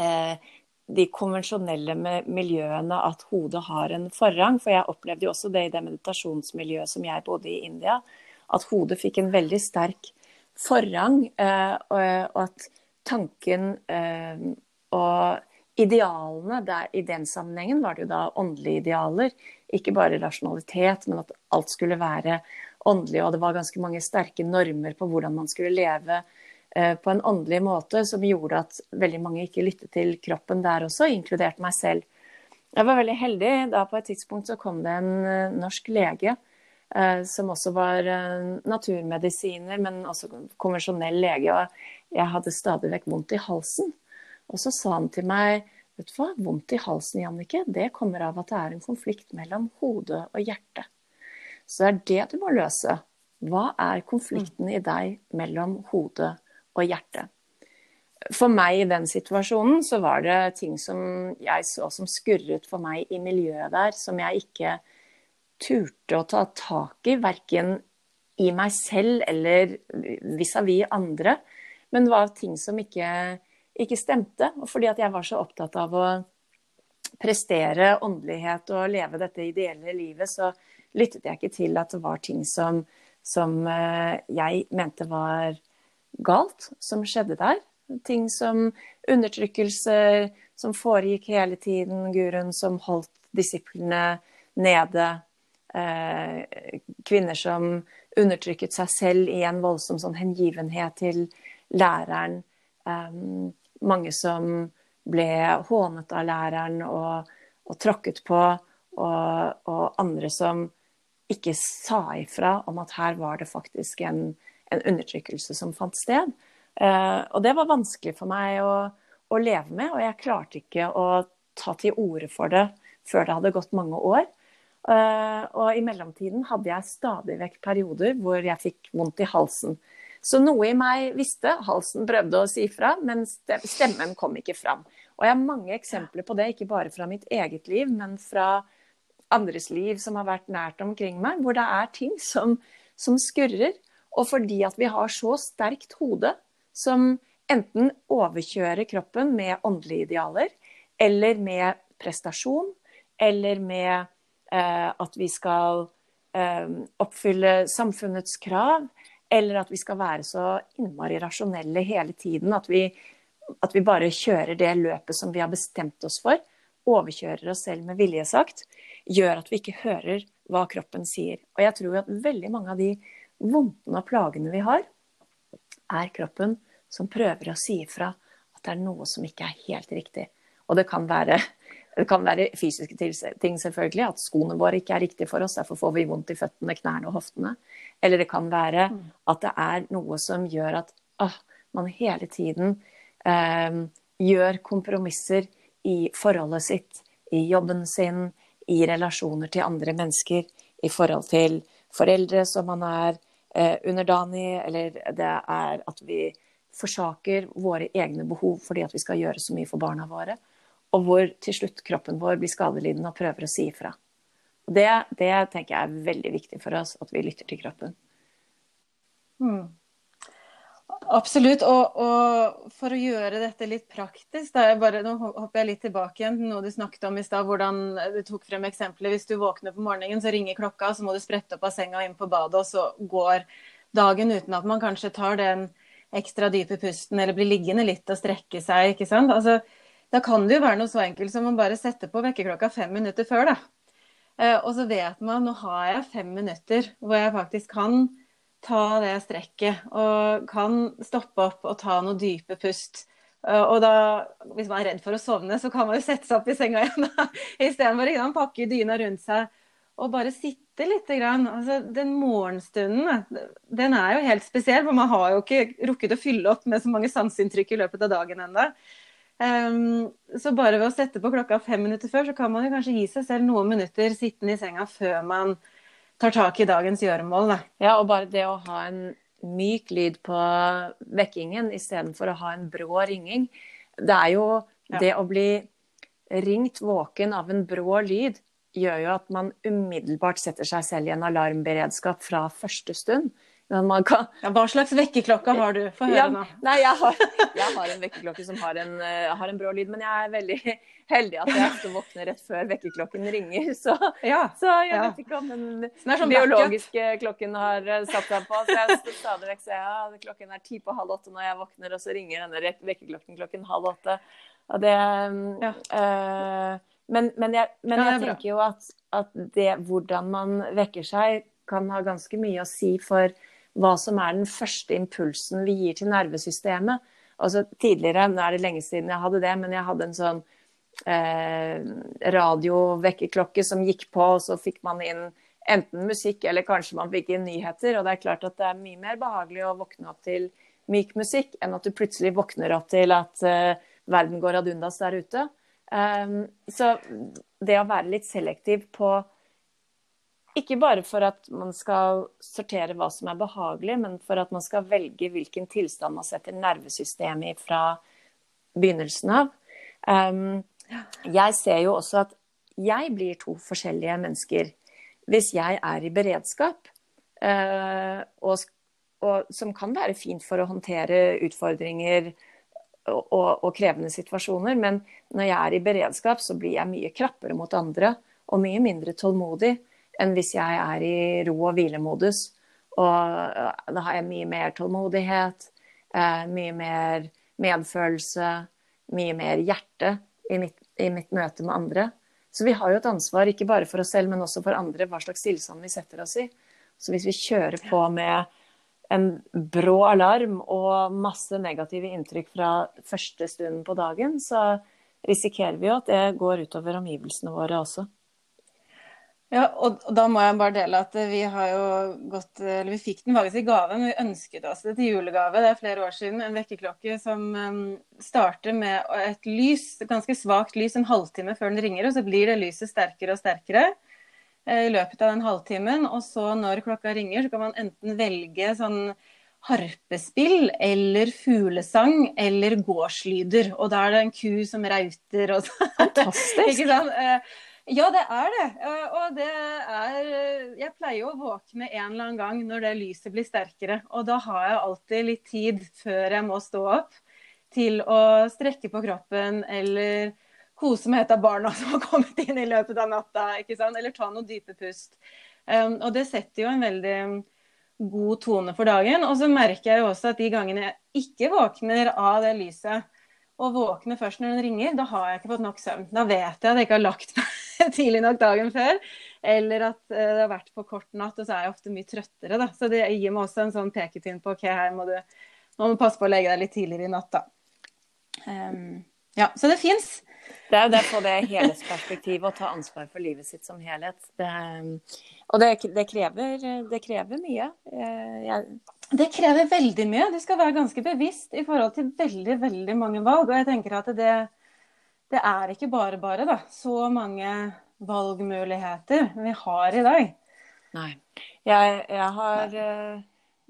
Speaker 2: eh, de konvensjonelle miljøene at hodet har en forrang. For jeg opplevde jo også det i det meditasjonsmiljøet som jeg bodde i India. At hodet fikk en veldig sterk forrang, eh, og at tanken eh, og idealene der, I den sammenhengen var det jo da åndelige idealer. Ikke bare rasjonalitet, men at alt skulle være åndelig, og det var ganske mange sterke normer på hvordan man skulle leve eh, på en åndelig måte, som gjorde at veldig mange ikke lyttet til kroppen der også, inkludert meg selv. Jeg var veldig heldig. Da på et tidspunkt så kom det en eh, norsk lege eh, som også var naturmedisiner, men også konvensjonell lege. Og jeg hadde stadig vekk vondt i halsen. Og så sa han til meg Vet du hva, vondt i halsen, Jannike, det kommer av at det er en konflikt mellom hode og hjerte. Så det er det du må løse. Hva er konflikten i deg mellom hode og hjerte? For meg i den situasjonen så var det ting som jeg så som skurret for meg i miljøet der, som jeg ikke turte å ta tak i, verken i meg selv eller vis-à-vis -vis andre. Men det var ting som ikke, ikke stemte. Og fordi at jeg var så opptatt av å prestere åndelighet og leve dette ideelle livet, så lyttet jeg ikke til at det var ting som, som eh, jeg mente var galt, som skjedde der. Ting som undertrykkelser som foregikk hele tiden, guruen som holdt disiplene nede. Eh, kvinner som undertrykket seg selv i en voldsom sånn hengivenhet til læreren. Eh, mange som ble hånet av læreren og, og tråkket på. Og, og, andre som ikke sa ifra om at her var det faktisk en, en undertrykkelse som fant sted. Eh, og det var vanskelig for meg å, å, leve med, og jeg klarte ikke å ta til orde for det før det hadde gått mange år. Eh, og i mellomtiden hadde jeg stadig vekk perioder hvor jeg fikk vondt i halsen. Så noe i meg visste, halsen prøvde å si fra, men stemmen kom ikke fram. Og jeg har mange eksempler på det, ikke bare fra mitt eget liv, men fra andres liv som har vært nært omkring meg, hvor det er ting som, som skurrer. Og fordi at vi har så sterkt hode som enten overkjører kroppen med åndelige idealer, eller med prestasjon, eller med eh, at vi skal eh, oppfylle samfunnets krav, eller at vi skal være så innmari rasjonelle hele tiden at vi, at vi bare kjører det løpet som vi har bestemt oss for, overkjører oss selv med vilje sagt, gjør at vi ikke hører hva kroppen sier. Og jeg tror at veldig mange av de vondtene og plagene vi har, er kroppen som prøver å si ifra at det er noe som ikke er helt riktig. Og det kan være, det kan være fysiske ting, selvfølgelig. At skoene våre ikke er riktige for oss. Derfor får vi vondt i føttene, knærne og hoftene. Eller det kan være mm. at det er noe som gjør at åh, man hele tiden eh, gjør kompromisser i forholdet sitt, i jobben sin, i relasjoner til andre mennesker, i forhold til foreldre som man er eh, underdanig, eller det er at vi forsaker våre egne behov fordi at vi skal gjøre så mye for barna våre. Og hvor til slutt kroppen vår blir skadelidende og prøver å si ifra. Det, det tenker jeg er veldig viktig for oss, at vi lytter til kroppen.
Speaker 1: Mm. Absolutt. Og, og, for å gjøre dette litt praktisk, da bare, nå hopper jeg litt tilbake igjen til noe du snakket om i stad. Hvordan du tok frem eksempelet. Hvis du våkner på morgenen, så ringer klokka, så må du sprette opp av senga inn på badet, og så går dagen uten at man kanskje tar den ekstra dype pusten eller blir liggende litt og strekke seg. ikke sant? Altså, da kan det jo være noe så enkelt som å bare sette på vekkerklokka fem minutter før. da. Eh, og så vet man nå har jeg fem minutter hvor jeg faktisk kan ta det strekket og kan stoppe opp og ta noe dype pust. Eh, og da, hvis man er redd for å sovne, så kan man jo sette seg opp i senga [LAUGHS] igjen. Istedenfor å pakke dyna rundt seg og bare sitte litt. Altså, den morgenstunden den er jo helt spesiell, for man har jo ikke rukket å fylle opp med så mange sanseinntrykk i løpet av dagen ennå. Um, så bare ved å sette på klokka fem minutter før, så kan man jo kanskje gi seg selv noen minutter sittende i senga før man tar tak i dagens gjøremål. Da.
Speaker 2: Ja, og bare det å ha en myk lyd på vekkingen istedenfor å ha en brå ringing. Det er jo ja. det å bli ringt våken av en brå lyd gjør jo at man umiddelbart setter seg selv i en alarmberedskap fra første stund.
Speaker 1: Kan... Ja, hva slags vekkerklokke har du? Få høre ja, nå.
Speaker 2: Nei, jeg har, [LAUGHS] jeg har, en vekkerklokke som har en, uh, har en, brå lyd, men jeg er veldig [LAUGHS] heldig at jeg ofte våkner rett før vekkerklokken ringer. [LAUGHS] Så, ja, så jeg ja. vet ikke om den sånn biologiske klokken har uh, satt seg på. Så jeg stadig vekk sier ja, klokken er ti på halv åtte når jeg våkner, og så ringer denne vekkerklokken klokken halv åtte. Og det uh, Men, men, jeg, men jeg tenker jo at, at det hvordan man vekker seg kan ha ganske mye å si for hva som er den første impulsen vi gir til nervesystemet. Altså Tidligere, nå er det lenge siden jeg hadde det, men jeg hadde en sånn eh, radiovekkerklokke som gikk på, og så fikk man inn enten musikk eller kanskje man fikk inn nyheter. Og det er klart at det er mye mer behagelig å våkne opp til myk musikk enn at du plutselig våkner opp til at eh, verden går ad undas der ute. Um, så det å være litt selektiv på ikke bare for at man skal sortere hva som er behagelig, men for at man skal velge hvilken tilstand man setter nervesystemet i fra begynnelsen av. Um, jeg ser jo også at jeg blir to forskjellige mennesker hvis jeg er i beredskap. Uh, og, og, som kan være fint for å håndtere utfordringer og, og, og, krevende situasjoner. Men når jeg er i beredskap, så blir jeg mye krappere mot andre og mye mindre tålmodig enn hvis jeg er i ro og hvilemodus. Og da har jeg mye mer tålmodighet, eh, mye mer medfølelse, mye mer hjerte i mitt, i mitt, møte med andre. Så vi har jo et ansvar, ikke bare for oss selv, men også for andre, hva slags tilstand vi setter oss i. Så hvis vi kjører på med en brå alarm og masse negative inntrykk fra første stunden på dagen, så risikerer vi jo at det går utover omgivelsene våre også.
Speaker 1: Ja, og, og, da må jeg bare dele at vi har jo gått Eller vi fikk den faktisk i gave, men vi ønsket oss det til julegave. Det er flere år siden. En vekkerklokke som um, starter med et lys, et ganske svakt lys, en halvtime før den ringer. Og så blir det lyset sterkere og sterkere eh, i løpet av den halvtimen. Og så når klokka ringer, så kan man enten velge sånn harpespill eller fuglesang eller gårdslyder. Og da er det en ku som rauter og
Speaker 2: sånn. [LAUGHS] Fantastisk.
Speaker 1: Eh, ja, det er det. Eh, og det er Jeg pleier å våkne en eller annen gang når det lyset blir sterkere. Og da har jeg alltid litt tid før jeg må stå opp, til å strekke på kroppen eller kose med et av barna [LAUGHS] som har kommet inn i løpet av natta. ikke sant? Eller ta noen dype pust. Um, og det setter jo en veldig god tone for dagen. Og så merker jeg jo også at de gangene jeg ikke våkner av det lyset, og våkner først når den ringer, da har jeg ikke fått nok søvn. Da vet jeg at jeg ikke har lagt [LAUGHS] meg tidlig nok dagen før. Eller at eh, det har vært for kort natt, og så er jeg ofte mye trøttere. Da. Så det gir meg også en sånn pekepinn på ok, her må du, må du passe på å legge deg litt tidligere i natt, da. Um, ja, så det fins.
Speaker 2: Det er jo det på det helhetsperspektivet å ta ansvar for livet sitt som helhet. Det, og det, det, krever, det, krever, mye. Eh, jeg...
Speaker 1: Det krever veldig mye. Du skal være ganske bevisst i forhold til veldig, veldig mange valg. Og jeg tenker at det, det er ikke bare bare, da. Så mange valgmuligheter vi har i dag.
Speaker 2: Nei. Jeg, jeg har uh,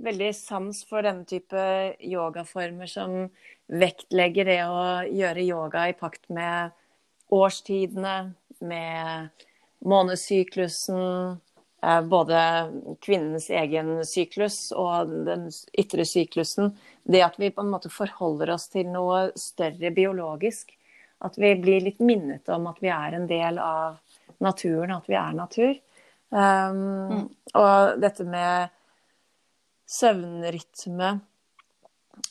Speaker 2: veldig sans for denne type yogaformer som vektlegger det å gjøre yoga i pakt med årstidene, med månedssyklusen, uh, både kvinnens egen syklus og den ytre syklusen. Det at vi på en måte forholder oss til noe større biologisk at vi blir litt minnet om at vi er en del av naturen, at vi er natur. Um, mm. Og dette med søvnrytme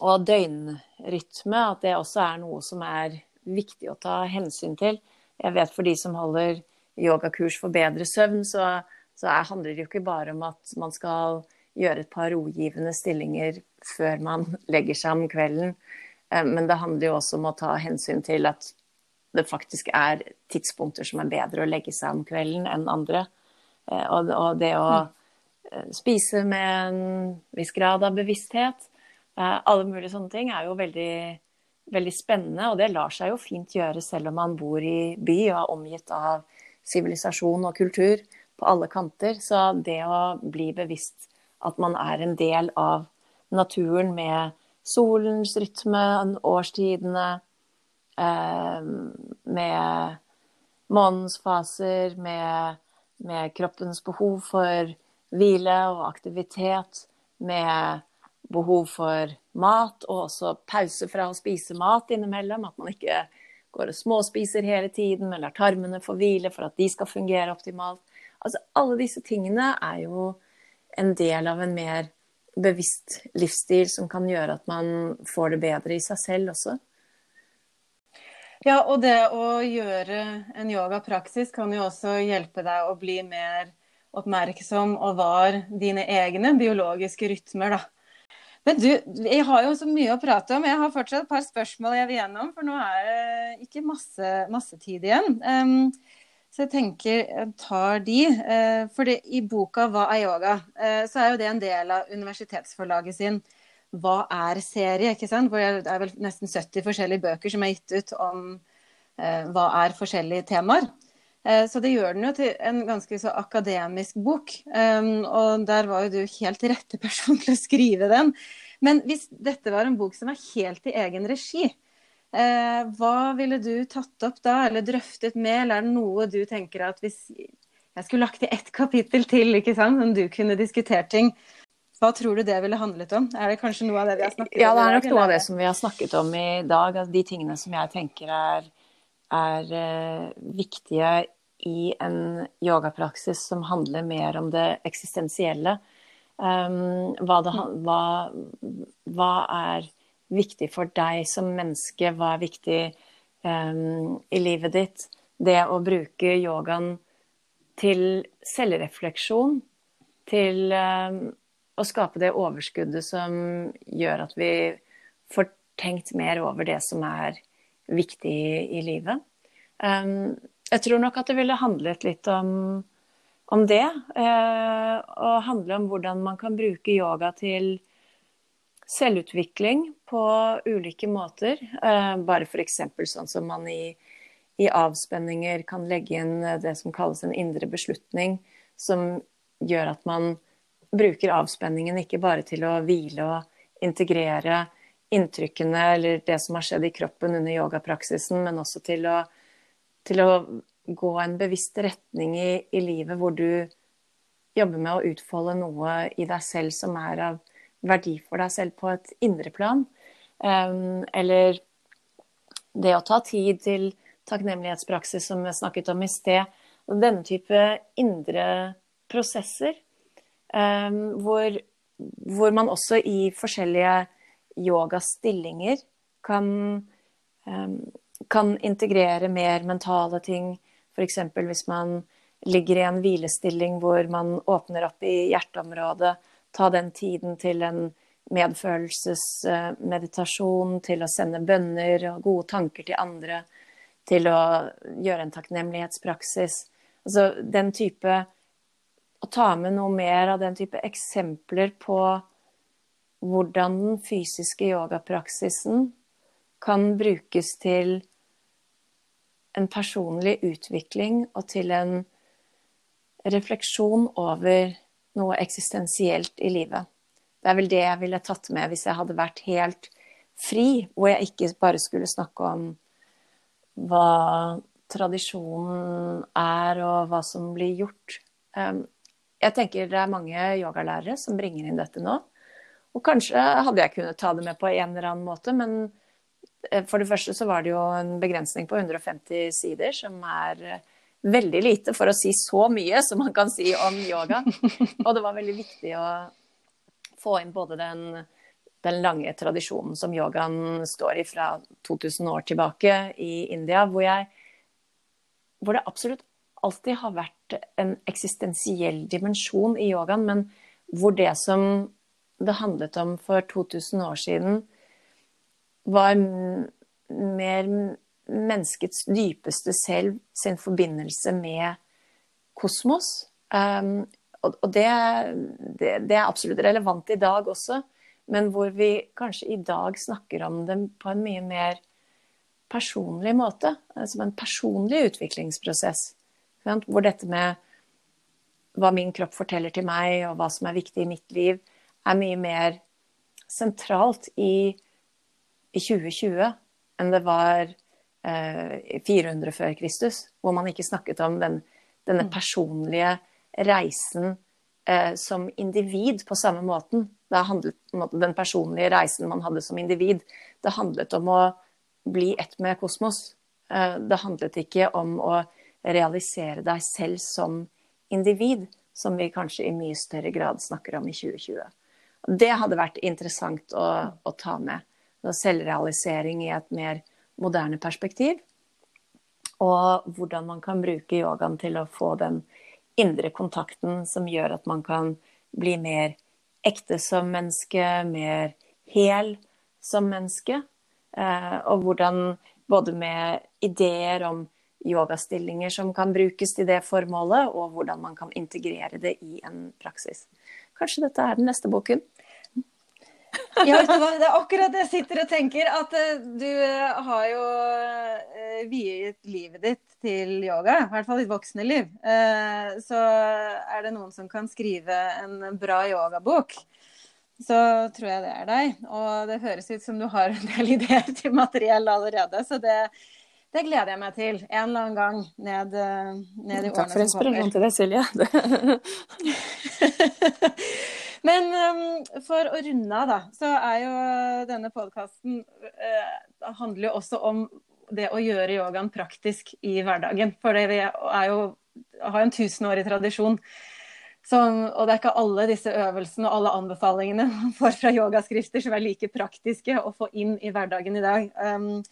Speaker 2: og døgnrytme, at det også er noe som er viktig å ta hensyn til. Jeg vet for de som holder yogakurs for bedre søvn, så, så det handler jo ikke bare om at man skal gjøre et par rogivende stillinger før man legger seg om kvelden. Eh, men det handler jo også om å ta hensyn til at det faktisk er tidspunkter som er bedre å legge seg om kvelden enn andre. Eh, og det å eh, spise med en viss grad av bevissthet, alle mulige sånne ting, er jo veldig, veldig spennende. Og det lar seg jo fint gjøre selv om man bor i by og er omgitt av sivilisasjon og kultur på alle kanter. Så det å bli bevisst at man er en del av naturen med solens rytme, årstidene, eh, med månens faser, med, med, kroppens behov for hvile og aktivitet, med behov for mat, og også pause fra å spise mat innimellom. At man ikke går og småspiser hele tiden, men lar tarmene få hvile for at de skal fungere optimalt. Altså, alle disse tingene er jo en del av en mer bevisst livsstil som kan gjøre at man får det bedre i seg selv også.
Speaker 1: Ja, og det å gjøre en yogapraksis kan jo også hjelpe deg å bli mer oppmerksom og var dine egne biologiske rytmer, da. Men du, jeg har jo så mye å prate om. Jeg har fortsatt et par spørsmål jeg vil gjennom, for nå er det ikke masse, masse tid igjen. Um, så jeg tenker jeg tar de. Uh, for i boka 'Hva er yoga?' Uh, så er jo det en del av universitetsforlaget sin Hva er-serie, ikke sant? Hvor det er vel nesten 70 forskjellige bøker som er gitt ut om uh, hva er forskjellige temaer. Eh, så det gjør den jo til en ganske så akademisk bok. Og der var jo du helt rette person til å skrive den. Men hvis dette var en bok som er helt i egen regi, eh, hva ville du tatt opp da, eller drøftet med, eller er det noe du tenker at hvis jeg skulle lagt til ett kapittel til, ikke sant, om du kunne diskutert ting, hva tror du det ville handlet om? Er det kanskje noe av det vi har snakket
Speaker 2: om? Ja, det er nok noe av det som vi har snakket om i dag. De tingene som jeg tenker er, er uh, viktige i en yogapraksis som handler mer om det eksistensielle. Um, hva, det, hva, hva, er viktig for deg som menneske? Hva er viktig um, i livet ditt? Det å bruke yogaen til selvrefleksjon, til um, å skape det overskuddet som gjør at vi får tenkt mer over det som er viktig i, livet. Um, jeg tror nok at det ville handlet litt om, om det. Uh, og handle om hvordan man kan bruke yoga til selvutvikling på ulike måter. Eh, bare f.eks. sånn som man i, i, avspenninger kan legge inn det som kalles en indre beslutning, som gjør at man bruker avspenningen ikke bare til å hvile og integrere inntrykkene eller det som har skjedd i kroppen under yogapraksisen, men også til å til å gå en bevisst retning i, i, livet hvor du jobber med å utfolde noe i deg selv som er av verdi for deg selv på et indre plan. Eller det å ta tid til takknemlighetspraksis, som vi snakket om i sted. Denne type indre prosesser hvor, hvor, man også i forskjellige yogastillinger kan kan integrere mer mentale ting. F.eks. hvis man ligger i en hvilestilling hvor man åpner opp i hjerteområdet. Ta den tiden til en medfølelsesmeditasjon, til å sende bønner og gode tanker til andre. Til å gjøre en takknemlighetspraksis. Altså den type Å ta med noe mer av den type eksempler på hvordan den fysiske yogapraksisen kan brukes til en personlig utvikling og til en refleksjon over noe eksistensielt i livet. Det er vel det jeg ville tatt med hvis jeg hadde vært helt fri, hvor jeg ikke bare skulle snakke om hva tradisjonen er, og hva som blir gjort. Um, jeg tenker det er mange yogalærere som bringer inn dette nå. Og kanskje hadde jeg kunnet ta det med på en eller annen måte, men Eh, for det første så var det jo en begrensning på 150 sider, som er eh, veldig lite for å si så mye som man kan si om yoga. [LAUGHS] Og det var veldig viktig å få inn både den, den lange tradisjonen som yogaen står i fra 2000 år tilbake i India, hvor, jeg, hvor det absolutt alltid har vært en eksistensiell dimensjon i yogaen, men hvor det som det handlet om for 2000 år siden, var mer menneskets dypeste selv sin forbindelse med kosmos. Um, og, og det, det, det, er absolutt relevant i dag også, men hvor vi kanskje i dag snakker om dem på en mye mer personlig måte. Som en personlig utviklingsprosess. Hvor dette med hva min kropp forteller til meg, og hva som er viktig i mitt liv, er mye mer sentralt i i 2020 enn det var eh, 400 før Kristus, hvor man ikke snakket om den, denne mm. personlige reisen eh, som individ på samme måten. Det handlet den personlige reisen man hadde som individ. Det handlet om å bli ett med kosmos. Eh, det handlet ikke om å realisere deg selv som individ, som vi kanskje i mye større grad snakker om i 2020. Det hadde vært interessant å, å ta med selvrealisering i et mer moderne perspektiv. Og hvordan man kan bruke yogaen til å få den indre kontakten som gjør at man kan bli mer ekte som menneske, mer hel som menneske. Eh, og hvordan både med ideer om yogastillinger som kan brukes til det formålet, og hvordan man kan integrere det i en praksis. Kanskje dette er den neste boken?
Speaker 1: Ja, vet du hva? Det er akkurat det jeg sitter og tenker. At uh, du uh, har jo uh, viet livet ditt til yoga. I hvert fall ditt voksne liv. så er det noen som kan skrive en bra yogabok, så tror jeg det er deg. Og det høres ut som du har en del [LAUGHS] ideer til materiell allerede. Så det, det gleder jeg meg til en eller annen gang ned, ned i årene som kommer.
Speaker 2: Takk for inspirasjonen til deg, Silje. [LAUGHS] [LAUGHS]
Speaker 1: Men um, for å runde av, da, så er jo denne podkasten uh, handler jo også om det å gjøre yogaen praktisk i hverdagen. For det er jo, har jo en tusenårig tradisjon. Som, og det er ikke alle disse øvelsene og alle anbefalingene [LAUGHS] man får fra yogaskrifter som er like praktiske å få inn i hverdagen i dag. Um,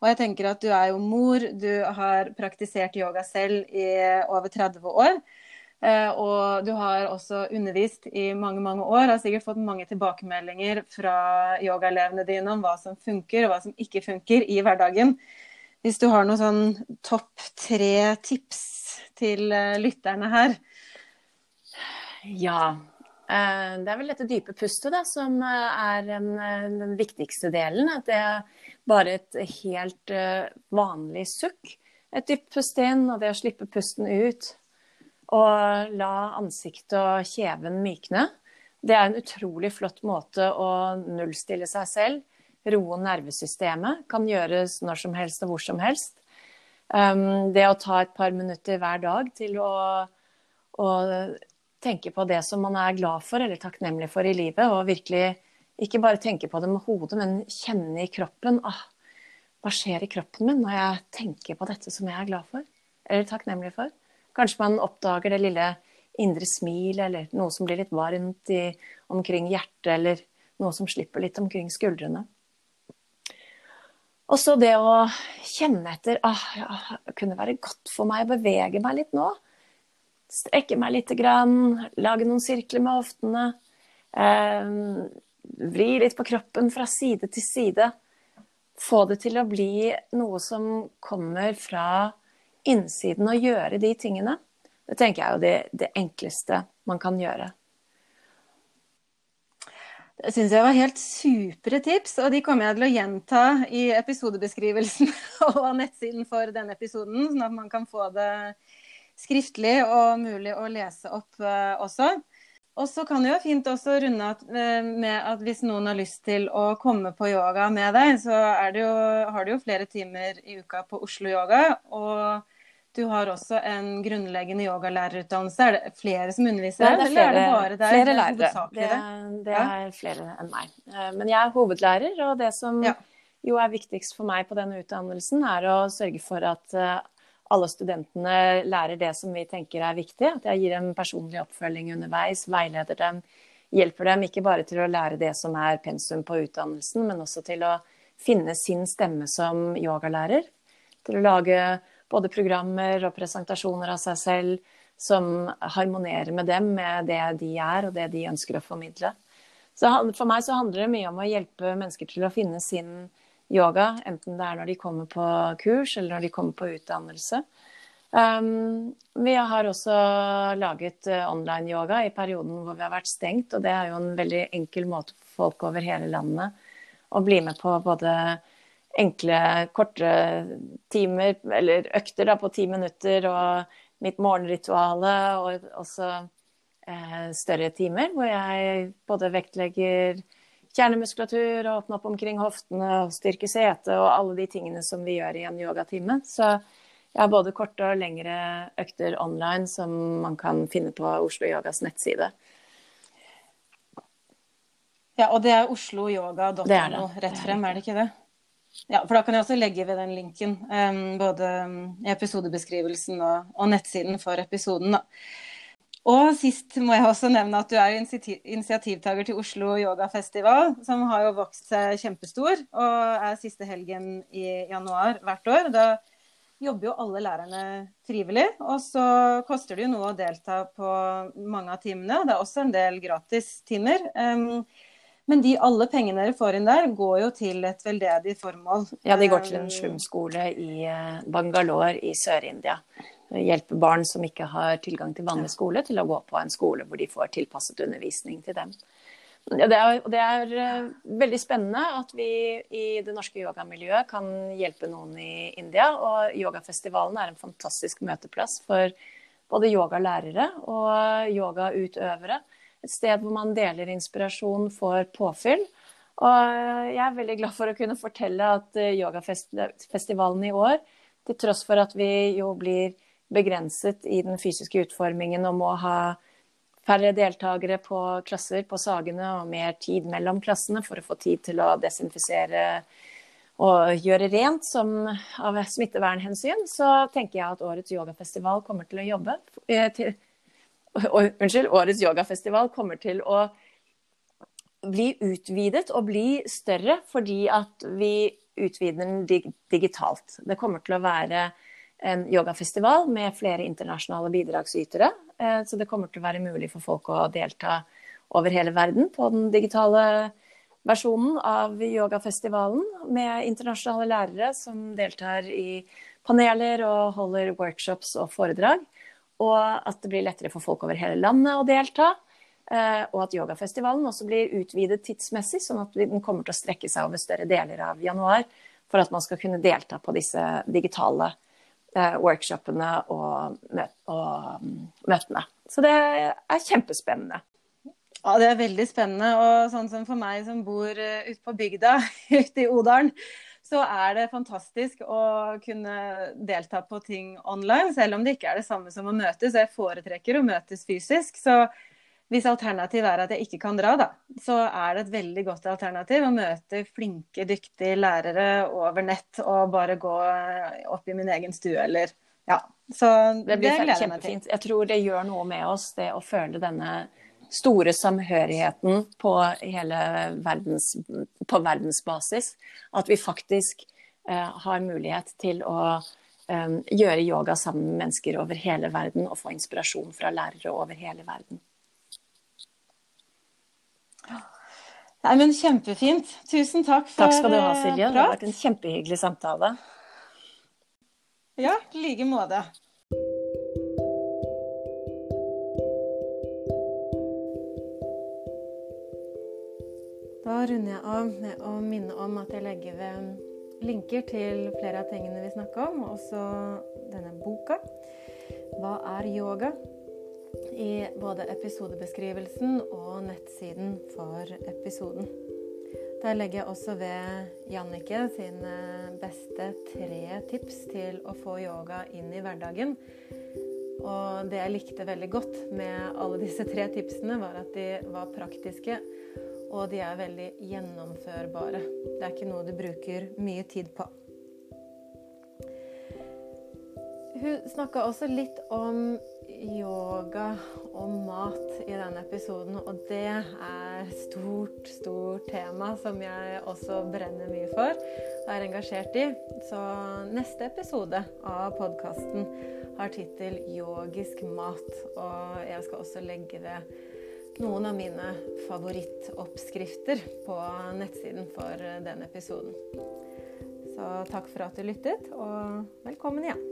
Speaker 1: og jeg tenker at du er jo mor, du har praktisert yoga selv i over 30 år. Eh, og du har også undervist i mange mange år. Har sikkert fått mange tilbakemeldinger fra yogaelevene dine om hva som funker og hva som ikke funker i hverdagen. Hvis du har noen sånn topp tre tips til eh, lytterne her?
Speaker 2: Ja. Eh, det er vel dette dype pustet da, som er den, viktigste delen. At det er bare et helt vanlig sukk. Et dypt pust inn, og det å slippe pusten ut og la ansiktet og kjeven mykne. Det er en utrolig flott måte å nullstille seg selv, roe nervesystemet. Kan gjøres når som helst og hvor som helst. Um, det å ta et par minutter hver dag til å, å, tenke på det som man er glad for eller takknemlig for i livet, og virkelig ikke bare tenke på det med hodet, men kjenne i kroppen. Ah, hva skjer i kroppen min når jeg tenker på dette som jeg er glad for eller takknemlig for? Kanskje man oppdager det lille indre smil, eller noe som blir litt varmt i, omkring hjertet, eller noe som slipper litt omkring skuldrene. Og så det å kjenne etter ah, ja, Det kunne være godt for meg å bevege meg litt nå. Strekke meg litt, grann, lage noen sirkler med hoftene. Eh, vri litt på kroppen fra side til side. Få det til å bli noe som kommer fra innsiden og gjøre de tingene, det tenker jeg er jo det, det enkleste man kan gjøre.
Speaker 1: Det syns jeg var helt supre tips, og de kommer jeg til å gjenta i episodebeskrivelsen [LAUGHS] og nettsiden for denne episoden, sånn at man kan få det skriftlig og mulig å lese opp uh, også. Og så kan det jo fint også runde at, med at hvis noen har lyst til å komme på yoga med deg, så jo, har du jo flere timer i uka på Oslo Yoga. Og du har også en grunnleggende yogalærerutdannelse. Er det flere som underviser
Speaker 2: her, eller er det bare deg? Flere lærere. Det, det er flere enn meg. Eh, men jeg er hovedlærer, og det som ja. jo er viktigst for meg på denne utdannelsen, er å sørge for at eh, alle studentene lærer det som vi tenker er viktig. At jeg gir dem personlig oppfølging underveis, veileder dem, hjelper dem ikke bare til å lære det som er pensum på utdannelsen, men også til å finne sin stemme som yogalærer. Til å lage både programmer og presentasjoner av seg selv som harmonerer med dem, med det de er og det de ønsker å formidle. Så for meg så handler det mye om å hjelpe mennesker til å finne sin yoga, enten det er når de kommer på kurs eller når de kommer på utdannelse. Um, vi har også laget uh, online-yoga i perioden hvor vi har vært stengt, og det er jo en veldig enkel måte for folk over hele landet å bli med på både enkle, korte timer, eller økter da, på ti minutter, og mitt morgenrituale, og også eh, større timer hvor jeg både vektlegger kjernemuskulatur og åpne opp omkring hoftene og styrke setet og alle de tingene som vi gjør i en yogatime. Så jeg har både korte og lengre økter online som man kan finne på Oslo Yogas nettside.
Speaker 1: Ja, og det er osloyoga.no rett frem, er det ikke det? Ja, for da kan jeg også legge ved den linken, um, både i episodebeskrivelsen og nettsiden for episoden. da. Og sist må jeg også nevne at du er initiativtaker til Oslo Yogafestival, som har jo vokst seg kjempestor og er siste helgen i januar hvert år. Da jobber jo alle lærerne frivillig. Og så koster det jo noe å delta på mange av timene. Det er også en del gratistimer. Um, men de alle pengene dere får inn der, går jo til et veldedig formål.
Speaker 2: Ja, de går til en slumskole i eh, Bangalore i Sør-India. Hjelpe barn som ikke har tilgang til vanlig skole, til å gå på en skole hvor de får tilpasset undervisning til dem. Det, er, det er uh, veldig spennende at vi i det norske yogamiljøet kan hjelpe noen i India. Og yogafestivalen er en fantastisk møteplass for både yogalærere og yogautøvere. Et sted hvor man deler inspirasjon, får påfyll. Og jeg er veldig glad for å kunne fortelle at uh, yogafestivalen i år, til tross for at vi jo blir begrenset i den fysiske utformingen og må ha færre deltakere på klasser på Sagene og mer tid mellom klassene for å få tid til å desinfisere og gjøre rent som av smittevernhensyn, så tenker jeg at årets yogafestival kommer til å jobbe eh, til, Unnskyld, årets yogafestival kommer til å bli utvidet og bli større fordi at vi utvider den digitalt. Det kommer til å være en yogafestival med flere internasjonale bidragsytere. Eh, så det kommer til å være mulig for folk å delta over hele verden på den digitale versjonen av yogafestivalen med internasjonale lærere som deltar i paneler og holder workshops og foredrag. Og at det blir lettere for folk over hele landet å delta. Eh, og at yogafestivalen også blir utvidet tidsmessig, sånn at den kommer til å strekke seg over større deler av januar for at man skal kunne delta på disse digitale Eh, workshopene og, mm, møtene. Så det er kjempespennende.
Speaker 1: Ja, det er veldig spennende. Og sånn som for meg som bor uh, ute på bygda, [LAUGHS] ute i Odalen, så er det fantastisk å kunne delta på ting online, selv om det ikke er det samme som å møtes. Jeg foretrekker å møtes fysisk. Så hvis alternativet er at jeg ikke kan dra, da, så er det et veldig godt alternativ å møte flinke, dyktige lærere over nett og bare gå opp i min egen stue eller Ja. Så
Speaker 2: det, blir det gleder jeg meg til. Jeg tror det gjør noe med oss, det å føle denne store samhørigheten på hele verdens, på verdensbasis. At vi faktisk eh, har mulighet til å eh, gjøre yoga sammen med mennesker over hele verden og få inspirasjon fra lærere over hele verden.
Speaker 1: Nei, men Kjempefint. Tusen takk for
Speaker 2: Takk skal du ha, Silje. Det har vært en kjempehyggelig samtale.
Speaker 1: Ja, i like måte. Da runder jeg av med å minne om at jeg legger ved linker til flere av tingene vi snakka om, og også denne boka. Hva er yoga? I både episodebeskrivelsen og nettsiden for episoden. Der legger jeg også ved Jannicke sine beste tre tips til å få yoga inn i hverdagen. Og det jeg likte veldig godt med alle disse tre tipsene, var at de var praktiske, og de er veldig gjennomførbare. Det er ikke noe du bruker mye tid på. Hun snakka også litt om yoga og mat i denne episoden, og det er stort, stort tema som jeg også brenner mye for og er engasjert i. Så neste episode av podkasten har tittel 'Yogisk mat', og jeg skal også legge ved noen av mine favorittoppskrifter på nettsiden for den episoden. Så takk for at du lyttet, og velkommen igjen.